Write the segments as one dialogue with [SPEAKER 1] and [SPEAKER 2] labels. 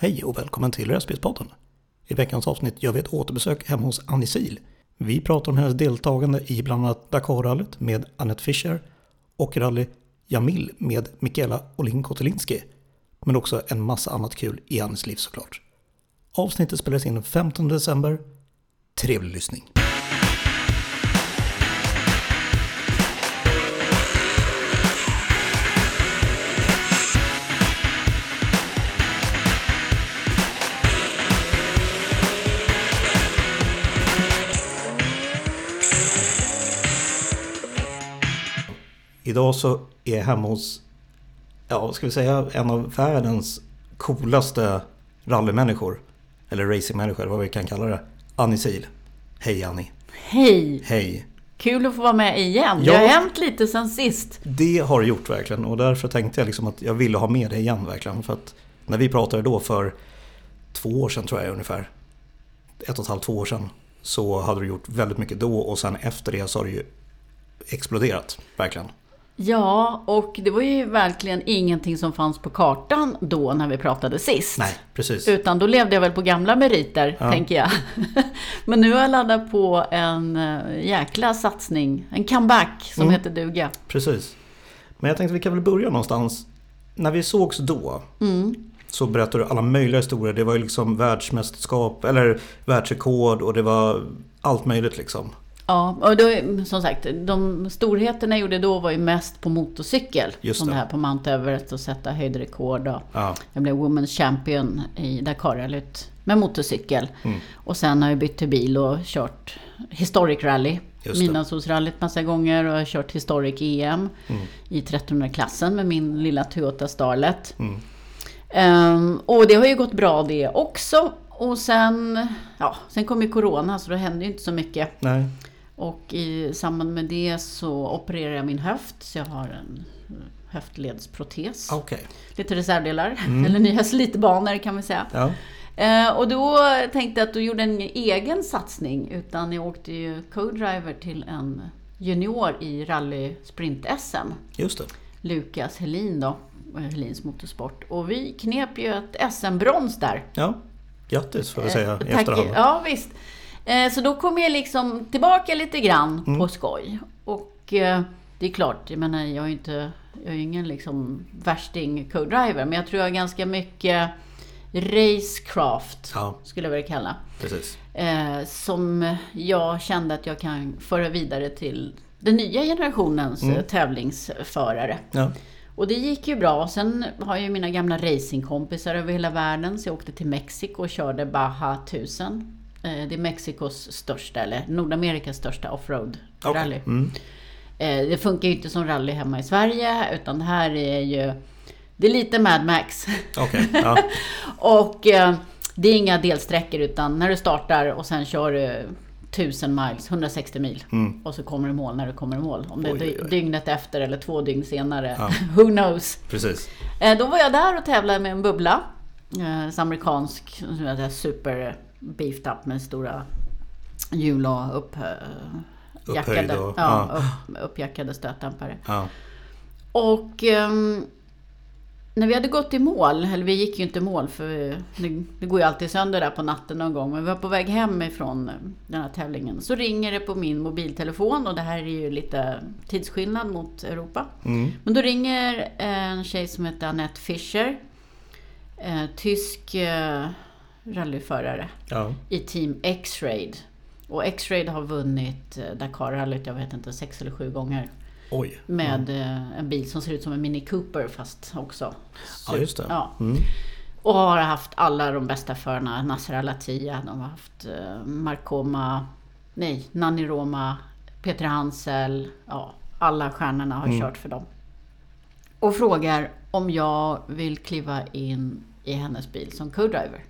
[SPEAKER 1] Hej och välkommen till Röstbilspodden. I veckans avsnitt gör vi ett återbesök hemma hos Annie Sil. Vi pratar om hennes deltagande i bland annat Dakarrallyt med Annette Fischer och rally Jamil med Mikaela Olin Kotelinski. Men också en massa annat kul i Annies liv såklart. Avsnittet spelades in den 15 december. Trevlig lyssning. Idag så är jag hemma hos, ja ska vi säga, en av världens coolaste rallymänniskor. Eller racingmänniskor, vad vi kan kalla det. Annie Sil. Hej Annie.
[SPEAKER 2] Hej!
[SPEAKER 1] Hej.
[SPEAKER 2] Kul att få vara med igen.
[SPEAKER 1] Ja.
[SPEAKER 2] Det har hänt lite sen sist.
[SPEAKER 1] Det har det gjort verkligen och därför tänkte jag liksom att jag ville ha med dig igen verkligen. För att när vi pratade då för två år sedan tror jag ungefär. Ett och ett halvt, två år sedan. Så hade du gjort väldigt mycket då och sen efter det så har det ju exploderat. Verkligen.
[SPEAKER 2] Ja, och det var ju verkligen ingenting som fanns på kartan då när vi pratade sist.
[SPEAKER 1] Nej, precis.
[SPEAKER 2] Utan då levde jag väl på gamla meriter,
[SPEAKER 1] Ja.
[SPEAKER 2] tänker jag. Men nu har jag laddat på en eh, jäkla satsning. En comeback som
[SPEAKER 1] Mm.
[SPEAKER 2] heter duga.
[SPEAKER 1] Precis. Men jag tänkte vi kan väl börja någonstans. När vi sågs då
[SPEAKER 2] Mm.
[SPEAKER 1] så berättade du alla möjliga historier. Det var ju liksom världsmästerskap eller världsrekord och det var allt möjligt liksom.
[SPEAKER 2] Ja, och då, som sagt, de storheterna jag gjorde då var ju mest på motorcykel.
[SPEAKER 1] Just
[SPEAKER 2] som
[SPEAKER 1] det.
[SPEAKER 2] här på Mount Everest och sätta höjdrekord. Och
[SPEAKER 1] Ja,
[SPEAKER 2] jag blev Women's Champion i Dakarrallyt med motorcykel.
[SPEAKER 1] Mm.
[SPEAKER 2] Och sen har jag bytt till bil och kört Historic Rally. Midnattssolsrallyt massa gånger och jag har kört Historic EM
[SPEAKER 1] Mm.
[SPEAKER 2] i 1300-klassen med min lilla Toyota Starlet.
[SPEAKER 1] Mm.
[SPEAKER 2] Ehm, och det har ju gått bra det också. Och sen, ja, sen kom ju Corona så då hände ju inte så mycket.
[SPEAKER 1] nej.
[SPEAKER 2] Och i samband med det så opererade jag min höft. Så jag har en eh, höftledsprotes.
[SPEAKER 1] Okej.
[SPEAKER 2] Lite reservdelar.
[SPEAKER 1] Mm.
[SPEAKER 2] Eller nya slitbanor kan vi säga.
[SPEAKER 1] Ja.
[SPEAKER 2] Eh, och då tänkte jag att du gjorde en egen satsning. Utan jag åkte ju co-driver till en junior i rally sprint-SM.
[SPEAKER 1] Just det.
[SPEAKER 2] Lukas Helin då. och Helins Motorsport. Och vi knep ju ett SM-brons där.
[SPEAKER 1] Ja. Grattis får vi säga
[SPEAKER 2] Eh,
[SPEAKER 1] i efterhand.
[SPEAKER 2] Ja, visst. Eh, Så då kom jag liksom tillbaka lite grann
[SPEAKER 1] Mm.
[SPEAKER 2] på skoj. Och eh, det är klart, jag menar, jag är ju inte, jag är ingen liksom värsting co-driver, men jag tror jag har ganska mycket racecraft,
[SPEAKER 1] Ja,
[SPEAKER 2] skulle jag vilja kalla.
[SPEAKER 1] precis.
[SPEAKER 2] Eh, som jag kände att jag kan föra vidare till den nya generationens
[SPEAKER 1] Mm.
[SPEAKER 2] tävlingsförare.
[SPEAKER 1] Ja.
[SPEAKER 2] Och det gick ju bra. Sen har jag ju mina gamla racingkompisar över hela världen. Så jag åkte till Mexiko och körde Baja 1000. Eh, Det är Mexikos största, eller Nordamerikas största offroad-rally.
[SPEAKER 1] Okej. Mm.
[SPEAKER 2] Eh, Det funkar ju inte som rally hemma i Sverige, utan det här är ju... Det är lite Mad Max.
[SPEAKER 1] Okej. Ja.
[SPEAKER 2] och eh, det är inga delsträckor, utan när du startar och sen kör du 1000 miles, 160 mil.
[SPEAKER 1] Mm.
[SPEAKER 2] Och så kommer du mål när du kommer i mål. Om det är
[SPEAKER 1] Oj, oj, oj.
[SPEAKER 2] dygnet efter eller två dygn senare.
[SPEAKER 1] Ja.
[SPEAKER 2] Who knows?
[SPEAKER 1] Precis.
[SPEAKER 2] Då var jag där och tävlade med en bubbla. Eh, amerikansk, super beefed up med stora hjul och upp,
[SPEAKER 1] Upphöjd
[SPEAKER 2] jackade,
[SPEAKER 1] och-
[SPEAKER 2] ja,
[SPEAKER 1] ja.
[SPEAKER 2] upp, uppjackade stötdämpare.
[SPEAKER 1] Ja.
[SPEAKER 2] Och ehm, när vi hade gått i mål, eller vi gick ju inte i mål för det, det går ju alltid sönder där på natten någon gång. Men vi var på väg hem ifrån den här tävlingen. Så ringer det på min mobiltelefon och det här är ju lite tidsskillnad mot Europa.
[SPEAKER 1] Mm.
[SPEAKER 2] Men då ringer en tjej som heter Annette Fischer. Eh, tysk eh, rallyförare
[SPEAKER 1] Ja.
[SPEAKER 2] i Team X-Raid. Och X-Raid har vunnit eh, Dakarrallyt, jag vet inte, sex eller sju gånger.
[SPEAKER 1] Oj.
[SPEAKER 2] Med eh, en bil som ser ut som en Mini Cooper fast också.
[SPEAKER 1] Ja, just det.
[SPEAKER 2] Ja.
[SPEAKER 1] Mm.
[SPEAKER 2] Och har haft alla de bästa förarna. Nasser Al-Attiyah, de har haft eh, Marcoma, nej, Nanni Roma, Peter Hansel. Ja, alla stjärnorna har
[SPEAKER 1] Mm.
[SPEAKER 2] kört för dem. Och frågar om jag vill kliva in i hennes bil som co-driver.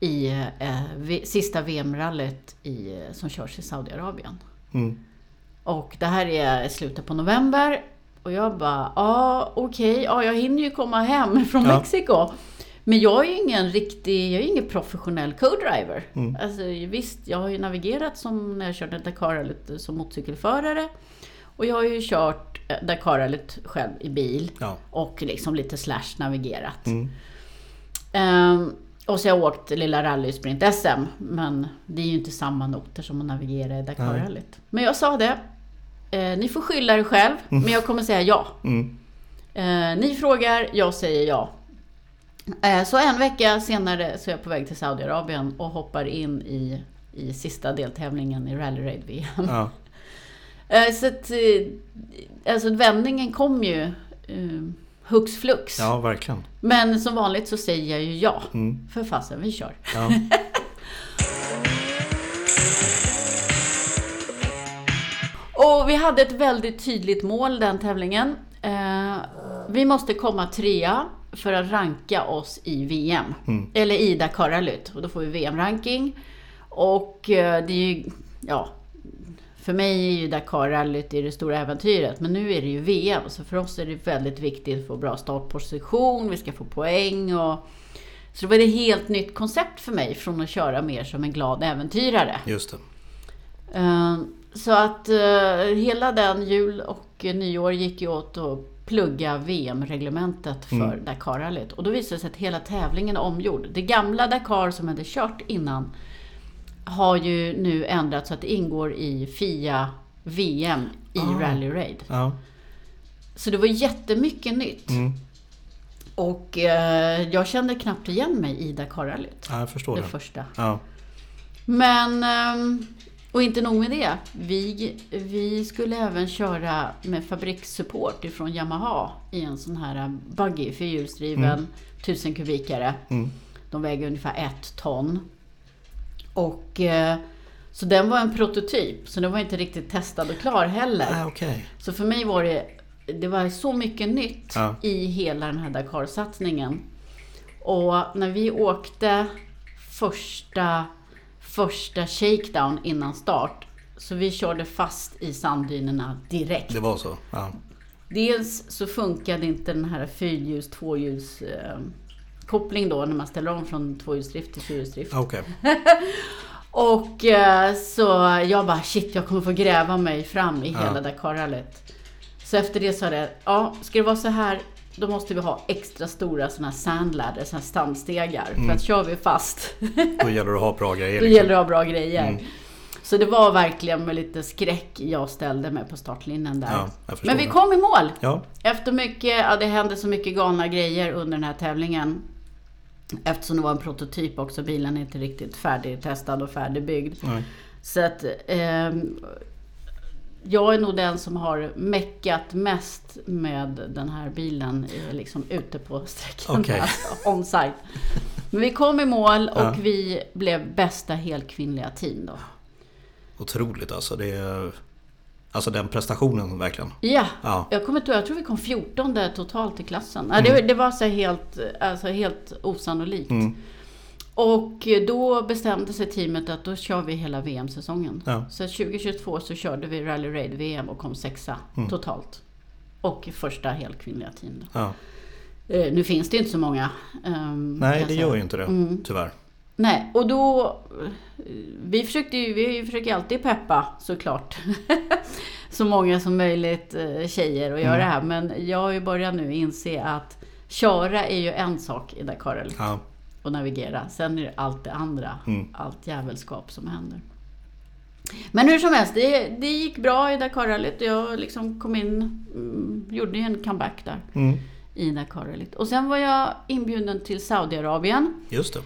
[SPEAKER 2] I eh, v- sista VM-rallyt eh, som körs i Saudiarabien.
[SPEAKER 1] Mm.
[SPEAKER 2] Och det här är slutet på november. Och jag bara, ja okej, ja jag hinner ju komma hem från
[SPEAKER 1] Ja.
[SPEAKER 2] Mexiko. Men jag är ju ingen riktig, jag är ingen professionell co-driver.
[SPEAKER 1] Mm.
[SPEAKER 2] Alltså visst, jag har ju navigerat som när jag körde Dakarrallyt som motorcykelförare. Och jag har ju kört eh, Dakarrallyt själv i bil.
[SPEAKER 1] Ja.
[SPEAKER 2] Och liksom lite slash navigerat.
[SPEAKER 1] Mm.
[SPEAKER 2] Ehm, och så har jag åkt lilla rallysprint-SM. Men det är ju inte samma noter som att navigera i Dakarrallyt. Men jag sa det. Eh, ni får skylla er själv, men jag kommer säga ja.
[SPEAKER 1] Mm.
[SPEAKER 2] Eh, ni frågar, jag säger ja. Eh, så en vecka senare så är jag på väg till Saudiarabien och hoppar in i, i sista deltävlingen i Rally Raid VM.
[SPEAKER 1] Ja.
[SPEAKER 2] Eh, så att, eh, alltså vändningen kom ju eh, hux flux.
[SPEAKER 1] ja, verkligen.
[SPEAKER 2] Men som vanligt så säger jag ju ja.
[SPEAKER 1] Mm.
[SPEAKER 2] För fasen, vi kör.
[SPEAKER 1] Ja.
[SPEAKER 2] Och vi hade ett väldigt tydligt mål den tävlingen. Eh, vi måste komma trea för att ranka oss i VM. Eller i Dakarrallyt. Och då får vi VM-ranking. Och eh, det är ju, ja, för mig är ju Dakarrallyt det stora äventyret. Men nu är det ju VM. Så för oss är det väldigt viktigt att få bra startposition. Vi ska få poäng och... Så det var ett helt nytt koncept för mig från att köra mer som en glad äventyrare.
[SPEAKER 1] Just det.
[SPEAKER 2] Eh, Så att eh, hela den jul och nyår gick ju åt att plugga VM-reglementet för Dakarrallyt. Och då visade det sig att hela tävlingen är omgjord. Det gamla Dakar som hade kört innan har ju nu ändrats så att det ingår i FIA VM i
[SPEAKER 1] Ah.
[SPEAKER 2] Rally Raid.
[SPEAKER 1] Ja.
[SPEAKER 2] Så det var jättemycket nytt.
[SPEAKER 1] Mm.
[SPEAKER 2] Och eh, jag kände knappt igen mig i Dakarrallyt.
[SPEAKER 1] ja, jag förstår
[SPEAKER 2] Det
[SPEAKER 1] det.
[SPEAKER 2] första.
[SPEAKER 1] Ja.
[SPEAKER 2] Men, ehm, och inte nog med det. Vi, vi skulle även köra med fabrikssupport ifrån Yamaha i en sån här buggy, fyrhjulsdriven, 1000 kubikare.
[SPEAKER 1] Mm.
[SPEAKER 2] De väger ungefär ett ton. Och eh, så den var en prototyp, så den var inte riktigt testad och klar heller.
[SPEAKER 1] Ah, Okej.
[SPEAKER 2] Så för mig var det, det var så mycket nytt
[SPEAKER 1] Ja.
[SPEAKER 2] i hela den här Dakar-satsningen. Och när vi åkte första, första shakedown innan start, så vi körde fast i sanddynerna direkt.
[SPEAKER 1] Det var så? Ja.
[SPEAKER 2] Dels så funkade inte den här fyrhjuls, tvåhjuls eh, koppling då när man ställer om från tvåhjulsdrift till fyrhjulsdrift.
[SPEAKER 1] Okej.
[SPEAKER 2] Och eh, så jag bara shit, jag kommer få gräva mig fram i
[SPEAKER 1] Ja.
[SPEAKER 2] hela Dakarrallyt. Så efter det sa det, ja, ska det vara så här, då måste vi ha extra stora såna här sandladder, såna här stamstegar. För att kör vi fast,
[SPEAKER 1] Då gäller det att ha bra grejer.
[SPEAKER 2] då
[SPEAKER 1] liksom.
[SPEAKER 2] gäller det att ha bra grejer.
[SPEAKER 1] Mm.
[SPEAKER 2] Så det var verkligen med lite skräck jag ställde mig på startlinjen där.
[SPEAKER 1] Ja,
[SPEAKER 2] Men vi
[SPEAKER 1] det.
[SPEAKER 2] kom i mål!
[SPEAKER 1] Ja.
[SPEAKER 2] Efter mycket, ja det hände så mycket galna grejer under den här tävlingen. Eftersom det var en prototyp också, bilen är inte riktigt färdigtestad och färdigbyggd.
[SPEAKER 1] Nej.
[SPEAKER 2] Så att ehm, jag är nog den som har meckat mest med den här bilen eh, liksom ute på sträckan.
[SPEAKER 1] Okej.
[SPEAKER 2] Alltså, on site. Men vi kom i mål och
[SPEAKER 1] Ja.
[SPEAKER 2] vi blev bästa helkvinnliga team då.
[SPEAKER 1] Otroligt alltså. Det är, alltså den prestationen verkligen.
[SPEAKER 2] Ja,
[SPEAKER 1] Ja.
[SPEAKER 2] jag kommer inte jag tror vi kom 14 totalt i klassen. Ja, det, det var så helt, alltså helt osannolikt.
[SPEAKER 1] Mm.
[SPEAKER 2] Och då bestämde sig teamet att då kör vi hela VM-säsongen.
[SPEAKER 1] Ja.
[SPEAKER 2] Så 2022 så körde vi Rally Raid VM och kom sexa
[SPEAKER 1] Mm.
[SPEAKER 2] totalt. Och första helkvinnliga team.
[SPEAKER 1] Ja.
[SPEAKER 2] Eh, nu finns det inte så många. kan
[SPEAKER 1] Nej, det
[SPEAKER 2] säga.
[SPEAKER 1] gör ju inte det.
[SPEAKER 2] Mm.
[SPEAKER 1] Tyvärr.
[SPEAKER 2] Nej, och då... Vi försökte ju, vi försöker alltid peppa såklart. så många som möjligt eh, tjejer att göra det här. Men jag har ju börjat nu inse att köra är ju en sak i Dakar
[SPEAKER 1] Ja.
[SPEAKER 2] och navigera. Sen är det allt det andra,
[SPEAKER 1] Mm.
[SPEAKER 2] allt jävelskap som händer. Men hur som helst, det, det gick bra i Dakarrallyt. Jag liksom kom in, mm, gjorde ju en comeback där
[SPEAKER 1] Mm.
[SPEAKER 2] i Dakarrallyt. Och sen var jag inbjuden till Saudiarabien.
[SPEAKER 1] Just det.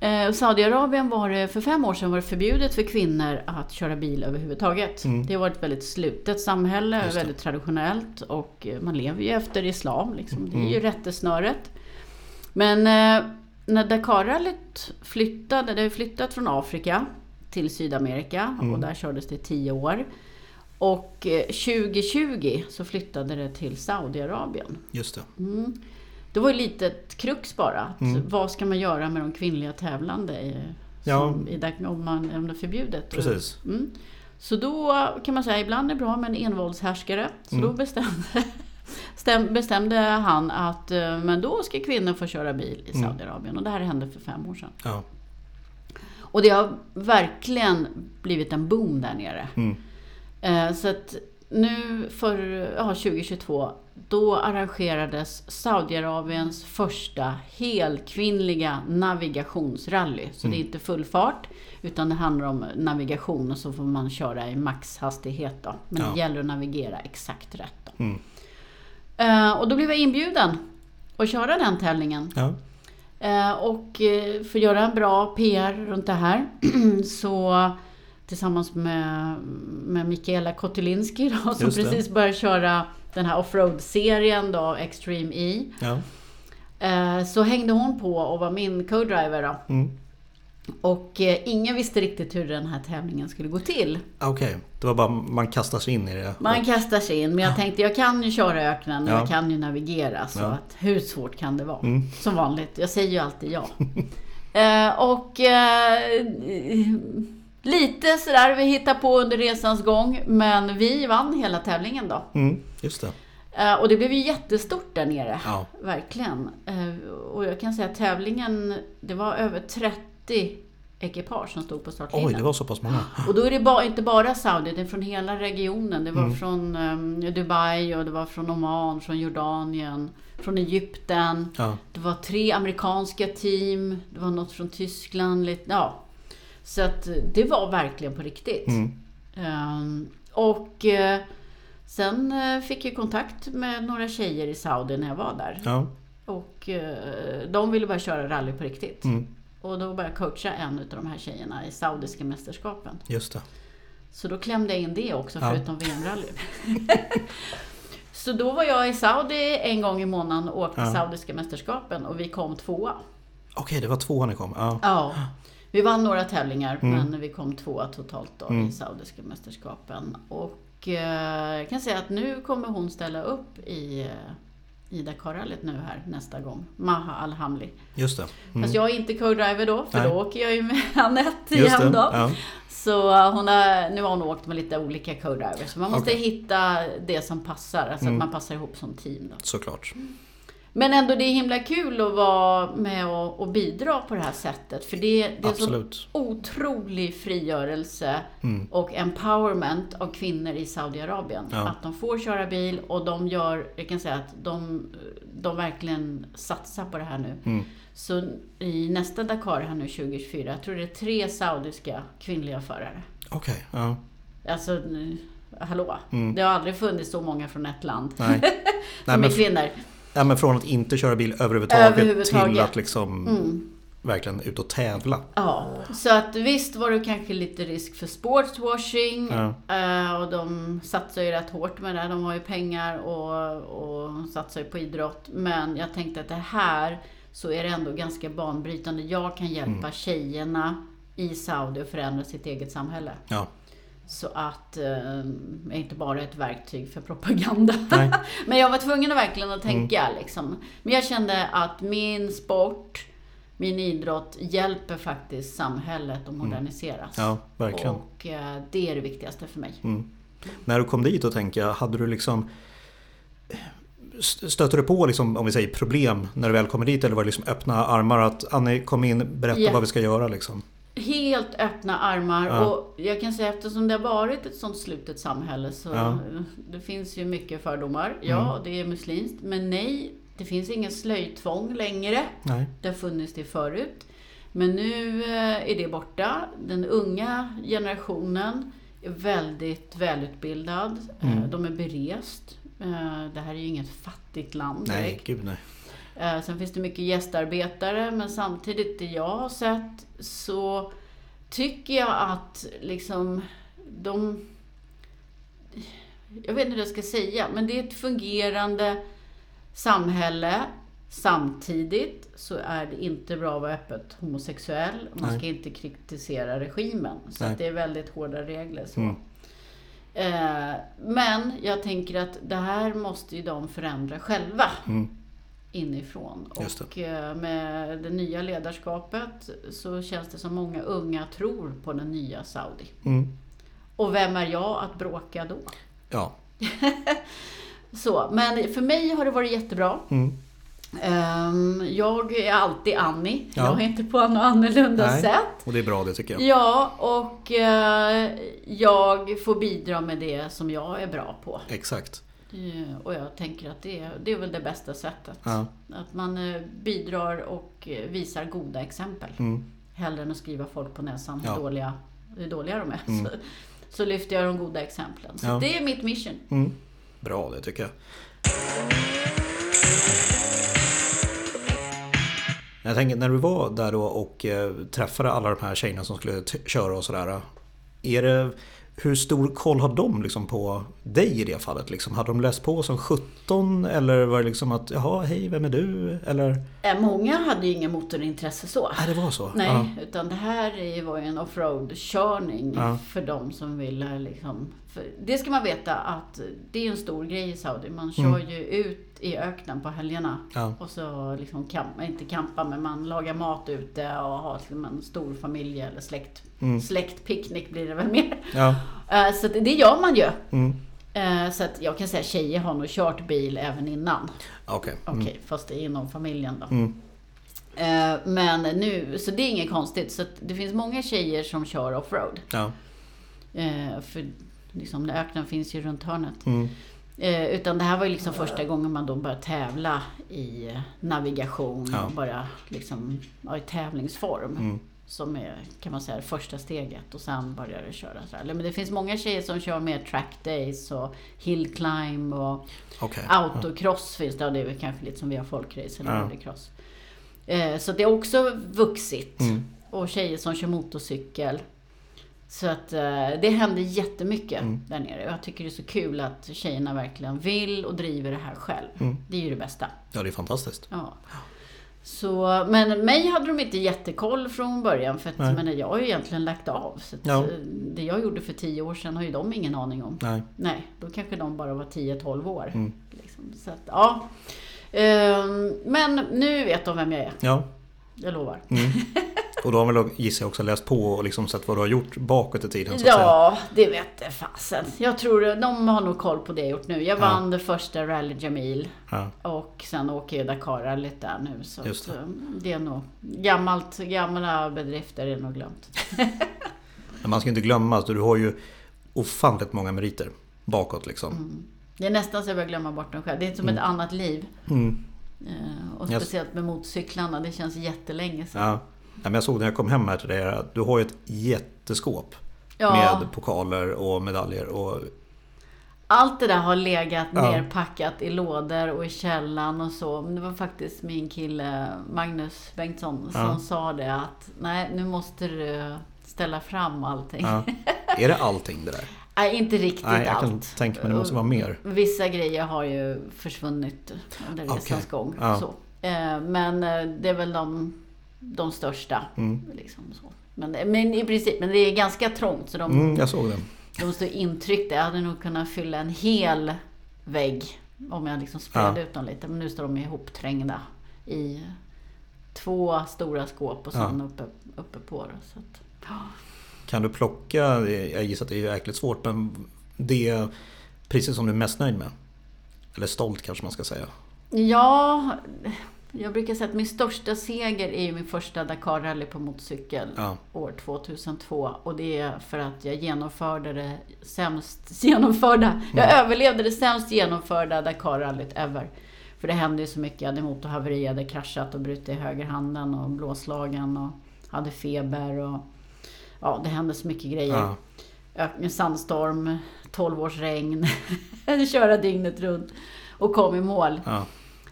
[SPEAKER 2] Eh, Saudiarabien var det, för fem år sedan var det förbjudet för kvinnor att köra bil överhuvudtaget.
[SPEAKER 1] Mm.
[SPEAKER 2] Det har varit ett väldigt slutet samhälle, väldigt traditionellt och eh, man lever ju efter islam. Liksom. Det är ju
[SPEAKER 1] Mm.
[SPEAKER 2] rättesnöret. Men eh, när Dakarrallyt flyttade, det har flyttat från Afrika till Sydamerika
[SPEAKER 1] Mm.
[SPEAKER 2] och där kördes det i tio år. Och eh, 2020 så flyttade det till Saudiarabien.
[SPEAKER 1] Just det.
[SPEAKER 2] Mm. Det var ju lite ett krux bara. Att
[SPEAKER 1] Mm.
[SPEAKER 2] Vad ska man göra med de kvinnliga tävlande i,
[SPEAKER 1] Ja.
[SPEAKER 2] i, där- om, man, om det är förbjudet?
[SPEAKER 1] Precis.
[SPEAKER 2] Mm. Så då kan man säga ibland är det bra med en envåldshärskare. Så
[SPEAKER 1] Mm.
[SPEAKER 2] då bestämde, stäm, bestämde han att eh, men då ska kvinnor få köra bil i
[SPEAKER 1] Mm.
[SPEAKER 2] Saudiarabien. Och det här hände för fem år sedan.
[SPEAKER 1] Ja.
[SPEAKER 2] Och det har verkligen blivit en boom där nere.
[SPEAKER 1] Mm.
[SPEAKER 2] Eh, Så att nu för ja, 2022, då arrangerades Saudiarabiens första helkvinnliga navigationsrally. Så det är inte full fart, utan det handlar om navigation och så får man köra i maxhastighet då. Men
[SPEAKER 1] Ja.
[SPEAKER 2] det gäller att navigera exakt rätt då.
[SPEAKER 1] Mm.
[SPEAKER 2] Eh, och då blev jag inbjuden att köra den tävlingen.
[SPEAKER 1] Ja.
[SPEAKER 2] Eh, och eh, för att göra en bra PR runt det här så tillsammans med, med Mikaela Kotulinski då, som precis börjar köra den här offroad-serien då, Extreme E.
[SPEAKER 1] Ja.
[SPEAKER 2] Eh, så hängde hon på och var min co-driver då.
[SPEAKER 1] Mm.
[SPEAKER 2] Och eh, ingen visste riktigt hur den här tävlingen skulle gå till.
[SPEAKER 1] Okej, det var bara man kastar sig in i det.
[SPEAKER 2] Man kastar sig in, men jag tänkte jag kan ju köra öknen och
[SPEAKER 1] Ja.
[SPEAKER 2] jag kan ju navigera. Så
[SPEAKER 1] Ja.
[SPEAKER 2] att, hur svårt kan det vara?
[SPEAKER 1] Mm.
[SPEAKER 2] Som vanligt, jag säger ju alltid ja. eh, och lite sådär vi hittar på under resans gång. Men vi vann hela tävlingen då.
[SPEAKER 1] Mm. Just det.
[SPEAKER 2] Eh, och det blev ju jättestort där nere.
[SPEAKER 1] Ja.
[SPEAKER 2] Verkligen. Eh, och jag kan säga att tävlingen, det var över 30 ekipage som stod på startlinjen.
[SPEAKER 1] Oj, det var så pass många.
[SPEAKER 2] Och då är det ba, inte bara Saudi, det är från hela regionen. Det var
[SPEAKER 1] Mm.
[SPEAKER 2] från um, Dubai och det var från Oman, från Jordanien, från Egypten.
[SPEAKER 1] Ja.
[SPEAKER 2] Det var tre amerikanska team, det var något från Tyskland. Lite, ja. Så att det var verkligen på riktigt.
[SPEAKER 1] Mm.
[SPEAKER 2] Ehm, och eh, sen eh, fick jag kontakt med några tjejer i Saudi när jag var där.
[SPEAKER 1] Ja.
[SPEAKER 2] Och eh, de ville bara köra rally på riktigt.
[SPEAKER 1] Mm.
[SPEAKER 2] Och då började jag coacha en av de här tjejerna i Saudiska mästerskapen.
[SPEAKER 1] Just det.
[SPEAKER 2] Så då klämde jag in det också,
[SPEAKER 1] Ja.
[SPEAKER 2] förutom VM-rally. så då var jag i Saudi en gång i månaden och åkte
[SPEAKER 1] Ja.
[SPEAKER 2] Saudiska mästerskapen och vi kom tvåa.
[SPEAKER 1] Okej, det var tvåan ni kom. Ja.
[SPEAKER 2] Ja. Vi vann några tävlingar
[SPEAKER 1] Mm.
[SPEAKER 2] men vi kom tvåa totalt då
[SPEAKER 1] Mm.
[SPEAKER 2] i Saudiska mästerskapen. Och eh, jag kan säga att nu kommer hon ställa upp i, eh, i Dakarrallyt nu här nästa gång. Maha Alhamli.
[SPEAKER 1] Just det. Mm.
[SPEAKER 2] Fast jag är inte co-driver då, för
[SPEAKER 1] Nej.
[SPEAKER 2] då åker jag ju med Anette igen då.
[SPEAKER 1] Ja.
[SPEAKER 2] Så uh, hon har, nu har hon åkt med lite olika co-drivers. Så man måste
[SPEAKER 1] Okej.
[SPEAKER 2] hitta det som passar, alltså
[SPEAKER 1] Mm.
[SPEAKER 2] att man passar ihop som team. Då.
[SPEAKER 1] Såklart.
[SPEAKER 2] Men ändå det är himla kul att vara med och, och bidra på det här sättet. För det, det är så
[SPEAKER 1] Absolut.
[SPEAKER 2] otrolig frigörelse
[SPEAKER 1] Mm.
[SPEAKER 2] och empowerment av kvinnor i Saudiarabien.
[SPEAKER 1] Ja.
[SPEAKER 2] Att de får köra bil och de gör, jag kan säga att de, de verkligen satsar på det här nu.
[SPEAKER 1] Mm.
[SPEAKER 2] Så i nästa Dakar här nu 2024, jag tror det är tre saudiska kvinnliga förare.
[SPEAKER 1] Okej. Ja.
[SPEAKER 2] Alltså, hallå?
[SPEAKER 1] Mm.
[SPEAKER 2] Det har aldrig funnits så många från ett land.
[SPEAKER 1] Nej. Nej,
[SPEAKER 2] som är kvinnor.
[SPEAKER 1] Ja, men från att inte köra bil överhuvudtaget,
[SPEAKER 2] Överhuvudtaget.
[SPEAKER 1] till att liksom
[SPEAKER 2] Mm.
[SPEAKER 1] verkligen ut och tävla.
[SPEAKER 2] Ja, så att visst var det kanske lite risk för sportswashing.
[SPEAKER 1] Ja.
[SPEAKER 2] eh, Och de satsar ju rätt hårt med det. De har ju pengar och, och satsar ju på idrott. Men jag tänkte att det här så är det ändå ganska banbrytande. Jag kan hjälpa
[SPEAKER 1] Mm.
[SPEAKER 2] tjejerna i Saudi att förändra sitt eget samhälle.
[SPEAKER 1] Ja.
[SPEAKER 2] Så att eh, inte bara ett verktyg för propaganda. Men jag var tvungen att verkligen att tänka liksom. Men jag kände att min sport, min idrott hjälper faktiskt samhället att moderniseras.
[SPEAKER 1] Ja, verkligen.
[SPEAKER 2] Och eh, det är det viktigaste för mig.
[SPEAKER 1] Mm. När du kom dit och jag, hade du liksom st- Stöter du på liksom, om vi säger problem när du väl kommer dit eller var det liksom öppna armar att Annie kom in, berätta
[SPEAKER 2] Ja.
[SPEAKER 1] vad vi ska göra liksom?
[SPEAKER 2] Helt öppna armar
[SPEAKER 1] Ja.
[SPEAKER 2] och jag kan säga eftersom det har varit ett sånt slutet samhälle så
[SPEAKER 1] Ja. Mm.
[SPEAKER 2] det finns ju mycket fördomar. Ja, det är muslimskt. Men nej, det finns ingen slöjtvång längre.
[SPEAKER 1] Nej.
[SPEAKER 2] Det har funnits det förut. Men nu eh, är det borta. Den unga generationen är väldigt välutbildad. Eh,
[SPEAKER 1] Mm.
[SPEAKER 2] De är berest. Eh, Det här är ju inget fattigt land
[SPEAKER 1] Nej, gud nej.
[SPEAKER 2] Eh, Sen finns det mycket gästarbetare men samtidigt det jag har sett så tycker jag att liksom de... Jag vet inte hur jag ska säga men det är ett fungerande samhälle. Samtidigt så är det inte bra att vara öppet homosexuell. Man
[SPEAKER 1] Nej.
[SPEAKER 2] ska inte kritisera regimen. Så det är väldigt hårda regler. Så.
[SPEAKER 1] Mm.
[SPEAKER 2] Eh, Men jag tänker att det här måste ju de förändra själva
[SPEAKER 1] Mm.
[SPEAKER 2] Inifrån. Och eh, med det nya ledarskapet så känns det som många unga tror på den nya Saudi.
[SPEAKER 1] Mm.
[SPEAKER 2] Och vem är jag att bråka då?
[SPEAKER 1] Ja.
[SPEAKER 2] Så, men för mig har det varit jättebra.
[SPEAKER 1] Mm.
[SPEAKER 2] Ehm, jag är alltid Annie.
[SPEAKER 1] Ja.
[SPEAKER 2] Jag är inte på något annorlunda
[SPEAKER 1] Nej.
[SPEAKER 2] sätt.
[SPEAKER 1] Och det är bra det tycker jag.
[SPEAKER 2] Ja, och eh, jag får bidra med det som jag är bra på.
[SPEAKER 1] Exakt.
[SPEAKER 2] Eh, och jag tänker att det, är- det är väl det bästa sättet.
[SPEAKER 1] Ja.
[SPEAKER 2] Att man eh, bidrar och eh, visar goda exempel.
[SPEAKER 1] Mm.
[SPEAKER 2] Hellre än att skriva folk på näsan hur,
[SPEAKER 1] Ja.
[SPEAKER 2] dåliga, hur dåliga de är.
[SPEAKER 1] Mm.
[SPEAKER 2] Så, så lyfter jag de goda exemplen. Så
[SPEAKER 1] Ja.
[SPEAKER 2] det är mitt mission.
[SPEAKER 1] Mm. Bra det tycker jag. Jag tänker när du var där då och träffade alla de här tjejerna som skulle köra och sådär. Är det, hur stor koll har de liksom på dig i det fallet? Liksom? Hade de läst på som 17 eller var det liksom att jaha, hej, vem är du? Eller?
[SPEAKER 2] Eh, Många hade ju ingen motorintresse så.
[SPEAKER 1] Nej, det var så?
[SPEAKER 2] Nej,
[SPEAKER 1] Ja.
[SPEAKER 2] utan det här är- var ju en offroad-körning
[SPEAKER 1] Ja.
[SPEAKER 2] för de som ville liksom... För det ska man veta att det är en stor grej i Saudi. Man kör
[SPEAKER 1] Mm.
[SPEAKER 2] ju ut i öknen på helgerna.
[SPEAKER 1] Ja.
[SPEAKER 2] Och så liksom kamp, inte kampa, men man lagar mat ute och har liksom en stor familj eller släkt.
[SPEAKER 1] Mm.
[SPEAKER 2] Släktpicknick blir det väl mer.
[SPEAKER 1] Ja.
[SPEAKER 2] Eh, Så det det gör man ju.
[SPEAKER 1] Mm.
[SPEAKER 2] Eh, Så att jag kan säga tjejer har nog kört bil även innan.
[SPEAKER 1] Okej.
[SPEAKER 2] Okej,
[SPEAKER 1] Mm.
[SPEAKER 2] fast det är inom familjen då.
[SPEAKER 1] Mm.
[SPEAKER 2] Eh, Men nu, så det är inget konstigt. Så att det finns många tjejer som kör offroad.
[SPEAKER 1] Ja.
[SPEAKER 2] För liksom, öknen finns ju runt hörnet.
[SPEAKER 1] Mm.
[SPEAKER 2] Eh, Utan det här var ju liksom första gången man då började tävla i navigation
[SPEAKER 1] Ja.
[SPEAKER 2] och bara liksom, ja, i tävlingsform.
[SPEAKER 1] Mm.
[SPEAKER 2] Som är, kan man säga, första steget. Och sen börjar det köra här. Men det finns många tjejer som kör mer track days och hill climb och
[SPEAKER 1] Okej.
[SPEAKER 2] autocross finns det. Och det är väl kanske lite som vi har folkrace eller
[SPEAKER 1] Ja.
[SPEAKER 2] rallycross. Eh, Så det är också vuxit.
[SPEAKER 1] Mm.
[SPEAKER 2] Och tjejer som kör motorcykel. Så att eh, det händer jättemycket
[SPEAKER 1] Mm.
[SPEAKER 2] där nere. Jag tycker det är så kul att tjejerna verkligen vill och driver det här själv.
[SPEAKER 1] Mm.
[SPEAKER 2] Det är ju det bästa.
[SPEAKER 1] Ja, det är fantastiskt.
[SPEAKER 2] Ja. Så, men mig hade de inte jättekoll från början. För att,
[SPEAKER 1] Nej.
[SPEAKER 2] men jag har ju egentligen lagt av. Så
[SPEAKER 1] Ja.
[SPEAKER 2] eh, Det jag gjorde för tio år sedan har ju de ingen aning om.
[SPEAKER 1] Nej.
[SPEAKER 2] Nej, då kanske de bara var 10-12 år.
[SPEAKER 1] Mm.
[SPEAKER 2] Liksom. Så att, ja. Ehm, Men nu vet de vem jag är.
[SPEAKER 1] Ja.
[SPEAKER 2] Jag lovar.
[SPEAKER 1] Mm. Och då har väl gissar jag också läst på och liksom sett vad du har gjort bakåt i tiden så.
[SPEAKER 2] Ja, det vet jag fasen. Jag tror de har nog koll på det jag gjort nu. Jag
[SPEAKER 1] Ja.
[SPEAKER 2] vann det första Rally Jamil.
[SPEAKER 1] Ja.
[SPEAKER 2] Och sen åker jag Dakar-rallyt där nu. Så
[SPEAKER 1] Just det.
[SPEAKER 2] eh, det är nog gammalt, gamla bedrifter är nog glömt.
[SPEAKER 1] Men man ska inte glömma att du har ju ofantligt många meriter bakåt liksom.
[SPEAKER 2] Mm. Det är nästan så jag börjar glömma bort dem själv. Det är som ett annat liv.
[SPEAKER 1] Mm.
[SPEAKER 2] Eh, Och speciellt med motorcyklarna. Det känns jättelänge sedan.
[SPEAKER 1] Ja. Men jag såg när jag kom hem här till dig att du har ju ett jätteskåp
[SPEAKER 2] Ja,
[SPEAKER 1] med pokaler och medaljer. Och,
[SPEAKER 2] allt det där har legat
[SPEAKER 1] Ja.
[SPEAKER 2] nerpackat i lådor och i källan och så. Men det var faktiskt min kille Magnus Bengtsson som
[SPEAKER 1] Ja.
[SPEAKER 2] sa det att nej, nu måste du ställa fram allting.
[SPEAKER 1] ja. Är det allting det där?
[SPEAKER 2] Nej, inte riktigt
[SPEAKER 1] Nej, jag
[SPEAKER 2] allt.
[SPEAKER 1] kan tänka mig det måste vara mer.
[SPEAKER 2] Vissa grejer har ju försvunnit under resans
[SPEAKER 1] Okej.
[SPEAKER 2] gång.
[SPEAKER 1] Ja.
[SPEAKER 2] Så. Eh, Men eh, det är väl de, de största.
[SPEAKER 1] Mm.
[SPEAKER 2] Liksom så. Men, men i princip, men det är ganska trångt så de,
[SPEAKER 1] Mm, jag såg den.
[SPEAKER 2] de står intryckta. Jag hade nog kunnat fylla en hel vägg om jag liksom spred
[SPEAKER 1] Ja.
[SPEAKER 2] ut dem lite. Men nu står de ihopträngda i två stora skåp och sen uppe, uppe på. Det, så att,
[SPEAKER 1] Kan du plocka, jag gissar att det är jäkligt svårt, men det priset som du är mest nöjd med? Eller stolt kanske man ska säga.
[SPEAKER 2] Ja, jag brukar säga att min största seger är ju min första Dakar-rally på motorcykel
[SPEAKER 1] Ja.
[SPEAKER 2] år 2002. Och det är för att jag genomförde det sämst genomförda, jag överlevde det sämst genomförda Dakar-rallyt ever. För det hände ju så mycket. Jag hade motorhaveri, jag hade kraschat och brutit högerhanden och blåslagen och hade feber och ja, det hände så mycket grejer.
[SPEAKER 1] Ja.
[SPEAKER 2] Sandstorm, 12 års regn, köra dygnet runt och kom i mål.
[SPEAKER 1] Ja.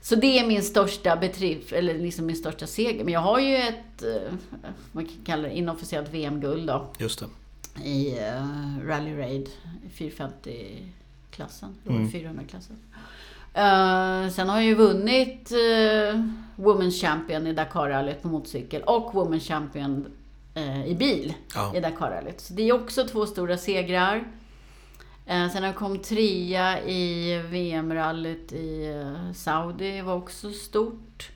[SPEAKER 2] Så det är min största bedrift, eller liksom min största seger. Men jag har ju ett, eh, vad kan kalla det, inofficiellt VM-guld då.
[SPEAKER 1] Just det.
[SPEAKER 2] I uh, Rally Raid, 450-klassen,
[SPEAKER 1] Mm.
[SPEAKER 2] 400-klassen. Eh, sen har jag ju vunnit uh, Women's Champion i Dakar-rallyt på motorcykel och Women's Champion eh, i bil
[SPEAKER 1] Ja.
[SPEAKER 2] i Dakar-rallyt. Så det är också två stora segrar. Eh, sen jag kom trea i VM-rallyt i eh, Saudi, var också stort.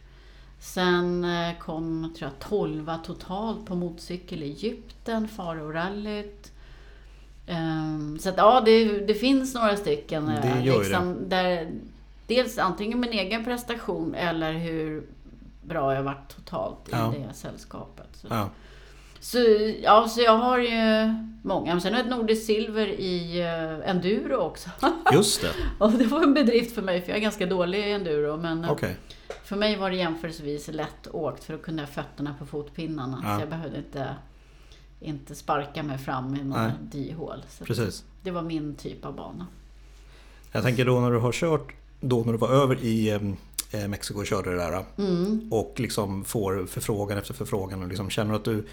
[SPEAKER 2] Sen eh, kom, tror jag, tolva totalt på motorcykel i Egypten, Faro-rallyt. Ehm, så att ja, det, det finns några stycken.
[SPEAKER 1] Det gör
[SPEAKER 2] där, det dels antingen min egen prestation eller hur bra jag varit totalt i
[SPEAKER 1] Ja.
[SPEAKER 2] det sällskapet. Så,
[SPEAKER 1] Ja.
[SPEAKER 2] Så, ja, så jag har ju många. Men sen har jag ett nordiskt silver i uh, enduro också.
[SPEAKER 1] Just det.
[SPEAKER 2] och det var en bedrift för mig för jag är ganska dålig i enduro. Men eh,
[SPEAKER 1] Okej.
[SPEAKER 2] för mig var det jämförelsevis lätt åkt för att kunna ha fötterna på fotpinnarna.
[SPEAKER 1] Ja.
[SPEAKER 2] Så jag behövde inte, inte sparka mig fram i några dihål.
[SPEAKER 1] Precis.
[SPEAKER 2] det var min typ av bana.
[SPEAKER 1] Jag tänker då när du har kört, då när du var över i eh, Mexiko och körde det där
[SPEAKER 2] Mm.
[SPEAKER 1] och liksom får förfrågan efter förfrågan och liksom känner att du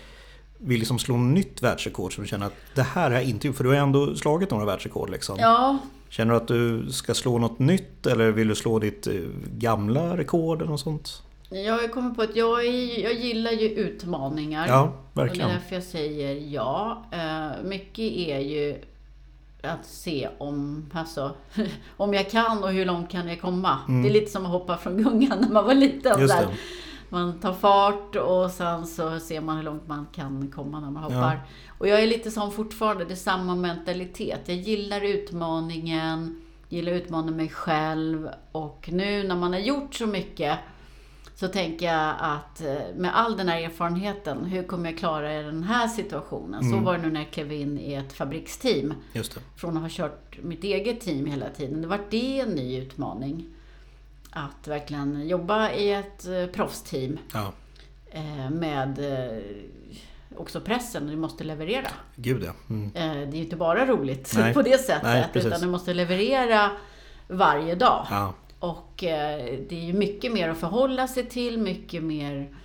[SPEAKER 1] vill liksom slå nytt världsrekord som du känner att det här har jag inte gjort, för du har ändå slagit några världsrekord liksom.
[SPEAKER 2] Ja,
[SPEAKER 1] Känner du att du ska slå något nytt eller vill du slå ditt eh, gamla rekord eller något sånt?
[SPEAKER 2] jag kommit på att jag, jag gillar ju utmaningar.
[SPEAKER 1] Ja,
[SPEAKER 2] Och det är
[SPEAKER 1] verkligen.
[SPEAKER 2] därför jag säger ja. Eh, mycket är ju att se om, alltså, om jag kan och hur långt kan jag komma.
[SPEAKER 1] Mm.
[SPEAKER 2] Det är lite som att hoppa från gungan när man var liten.
[SPEAKER 1] Just
[SPEAKER 2] där.
[SPEAKER 1] det.
[SPEAKER 2] Man tar fart och sen så ser man hur långt man kan komma när man hoppar. Och jag är lite sån fortfarande, det är samma mentalitet. Jag gillar utmaningen, gillar att utmana mig själv och nu när man har gjort så mycket så tänker jag att eh, med all den här erfarenheten, hur kommer jag klara den här situationen? Så
[SPEAKER 1] Mm.
[SPEAKER 2] var det nu när jag klev in i ett fabriksteam. Från att ha kört mitt eget team hela tiden. Det var det en ny utmaning. Att verkligen jobba i ett eh, proffsteam
[SPEAKER 1] Ja,
[SPEAKER 2] eh, med eh, också pressen. Du måste leverera.
[SPEAKER 1] gud ja. Mm.
[SPEAKER 2] Det är ju inte bara roligt
[SPEAKER 1] Nej.
[SPEAKER 2] på det sättet.
[SPEAKER 1] Nej,
[SPEAKER 2] utan du måste leverera varje dag.
[SPEAKER 1] Ja,
[SPEAKER 2] Och det är ju mycket mer att förhålla sig till, mycket mer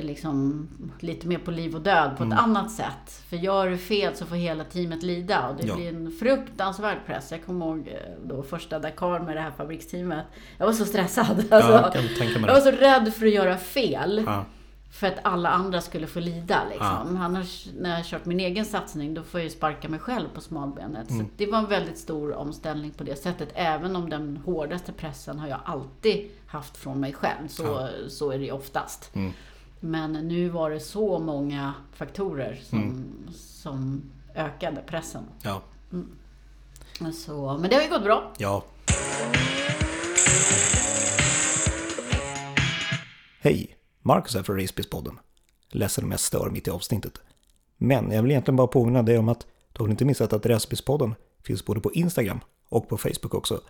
[SPEAKER 2] liksom lite mer på liv och död på
[SPEAKER 1] Mm.
[SPEAKER 2] ett annat sätt. För gör du fel så får hela teamet lida och det
[SPEAKER 1] Ja.
[SPEAKER 2] blir en fruktansvärd press. Jag kommer ihåg eh, då första Dakar med det här fabriksteamet. Jag var så stressad.
[SPEAKER 1] ja
[SPEAKER 2] Alltså,
[SPEAKER 1] jag
[SPEAKER 2] jag var så rädd för att göra fel.
[SPEAKER 1] Ja,
[SPEAKER 2] För att alla andra skulle få lida liksom. Annars, när jag har kört min egen satsning, då får jag ju sparka mig själv på smalbenet.
[SPEAKER 1] Mm.
[SPEAKER 2] Så det var en väldigt stor omställning på det sättet. Även om den hårdaste pressen har jag alltid haft från mig själv. Så, så är det ju oftast.
[SPEAKER 1] Mm.
[SPEAKER 2] Men nu var det så många faktorer som,
[SPEAKER 1] Mm.
[SPEAKER 2] som ökade pressen.
[SPEAKER 1] ja,
[SPEAKER 2] Så, men det har ju gått bra.
[SPEAKER 1] ja. Hej! Marcus här från Racebiz-podden. Ledsen om jag stör mitt i avsnittet. Men jag vill egentligen bara påminna dig om att du har inte missat att Racebiz-podden finns både på Instagram och på Facebook också.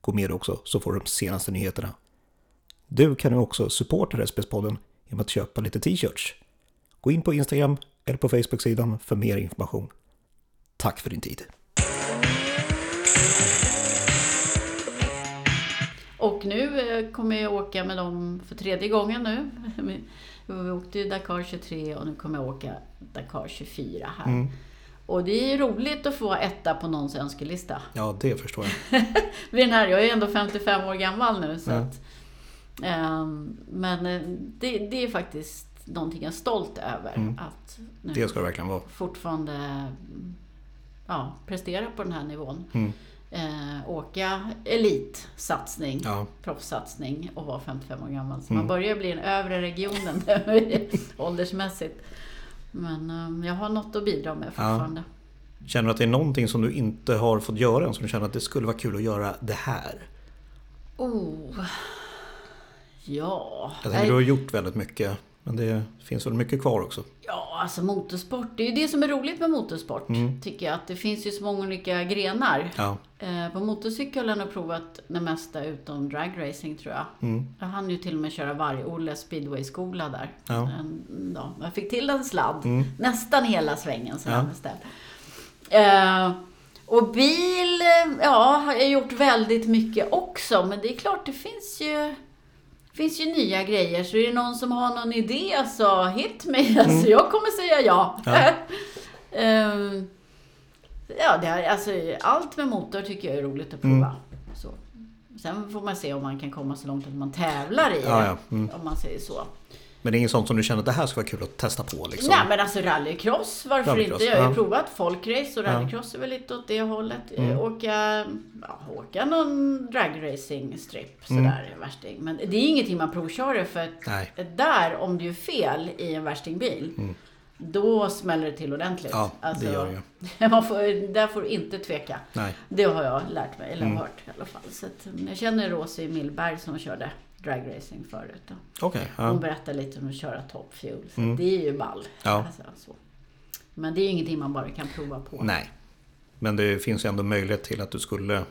[SPEAKER 1] Gå med också så får du de senaste nyheterna. Du kan nu också supporta Racebiz-podden genom att köpa lite t-shirts. Gå in på Instagram eller på Facebook-sidan för mer information. Tack för din tid.
[SPEAKER 2] Och nu eh, kommer jag åka med dem för tredje gången nu. Vi åkte ju Dakar 23 och nu kommer jag åka Dakar 24 här.
[SPEAKER 1] Mm.
[SPEAKER 2] Och det är ju roligt att få etta på någons önskelista.
[SPEAKER 1] Ja, det förstår jag.
[SPEAKER 2] Den här, jag är ändå 55 år gammal nu. Så
[SPEAKER 1] Ja.
[SPEAKER 2] att, men eh, det, det är faktiskt någonting jag är stolt över.
[SPEAKER 1] Mm.
[SPEAKER 2] Att nu
[SPEAKER 1] Det ska det verkligen vara.
[SPEAKER 2] fortfarande ja, prestera på den här nivån.
[SPEAKER 1] Mm.
[SPEAKER 2] Eh, åka elitsatsning
[SPEAKER 1] Ja,
[SPEAKER 2] proffssatsning och vara 55 år gammal. Så
[SPEAKER 1] Mm.
[SPEAKER 2] man börjar bli den övre regionen åldersmässigt. Men um, jag har något att bidra med fortfarande.
[SPEAKER 1] Känner du att det är någonting som du inte har fått göra än som du känner att det skulle vara kul att göra det här?
[SPEAKER 2] Oh. Ja.
[SPEAKER 1] Jag tänker du har gjort väldigt mycket. Men det finns väl mycket kvar också.
[SPEAKER 2] Ja, alltså motorsport. Det är ju det som är roligt med motorsport.
[SPEAKER 1] Mm.
[SPEAKER 2] Tycker jag. Att det finns ju så många olika grenar.
[SPEAKER 1] Ja.
[SPEAKER 2] Eh, på motorcykel har jag provat det mesta utom dragracing tror jag.
[SPEAKER 1] Mm.
[SPEAKER 2] Jag hann ju till och med köra varg-Olle speedway-skola där.
[SPEAKER 1] Ja.
[SPEAKER 2] En, ja, jag fick till en sladd.
[SPEAKER 1] Mm.
[SPEAKER 2] Nästan hela svängen sen
[SPEAKER 1] Ja.
[SPEAKER 2] Eh, och bil, eh, ja, har jag gjort väldigt mycket också. Men det är klart, det finns ju, finns ju nya grejer. Så är det någon som har någon idé så hit me. Alltså, jag kommer säga ja.
[SPEAKER 1] Mm. Ja.
[SPEAKER 2] Eh, ja, det är, alltså, allt med motor tycker jag är roligt att prova.
[SPEAKER 1] Mm.
[SPEAKER 2] Så. Sen får man se om man kan komma så långt att man tävlar i
[SPEAKER 1] Ja,
[SPEAKER 2] det.
[SPEAKER 1] ja. Mm.
[SPEAKER 2] Om man säger så.
[SPEAKER 1] Men det är inget sånt som du känner att det här skulle vara kul att testa på liksom?
[SPEAKER 2] Nej men alltså rallycross, varför
[SPEAKER 1] Rallycross,
[SPEAKER 2] inte? Jag har ju
[SPEAKER 1] ja.
[SPEAKER 2] provat folkrace och rallycross är väl lite åt det hållet.
[SPEAKER 1] Mm.
[SPEAKER 2] Åka, ja, åka någon dragracing-strip
[SPEAKER 1] Mm.
[SPEAKER 2] sådär värsting. Men det är ingenting man provkör för att
[SPEAKER 1] Nej.
[SPEAKER 2] där, om du gör fel i en värstingbil,
[SPEAKER 1] Mm.
[SPEAKER 2] då smäller det till ordentligt.
[SPEAKER 1] Ja,
[SPEAKER 2] Alltså,
[SPEAKER 1] det gör det
[SPEAKER 2] man får, där får du inte tveka.
[SPEAKER 1] Nej.
[SPEAKER 2] Det har jag lärt mig, eller
[SPEAKER 1] Mm.
[SPEAKER 2] hört i alla fall. Så att, mm, jag känner Rosie Millberg som körde dragracing förut. Då. Hon
[SPEAKER 1] ja.
[SPEAKER 2] berättar lite om att köra top fuel. Så
[SPEAKER 1] Mm.
[SPEAKER 2] det är ju ball.
[SPEAKER 1] Ja.
[SPEAKER 2] Alltså, så. Men det är ju ingenting man bara kan prova på.
[SPEAKER 1] Nej. Men det finns ju ändå möjlighet till att du skulle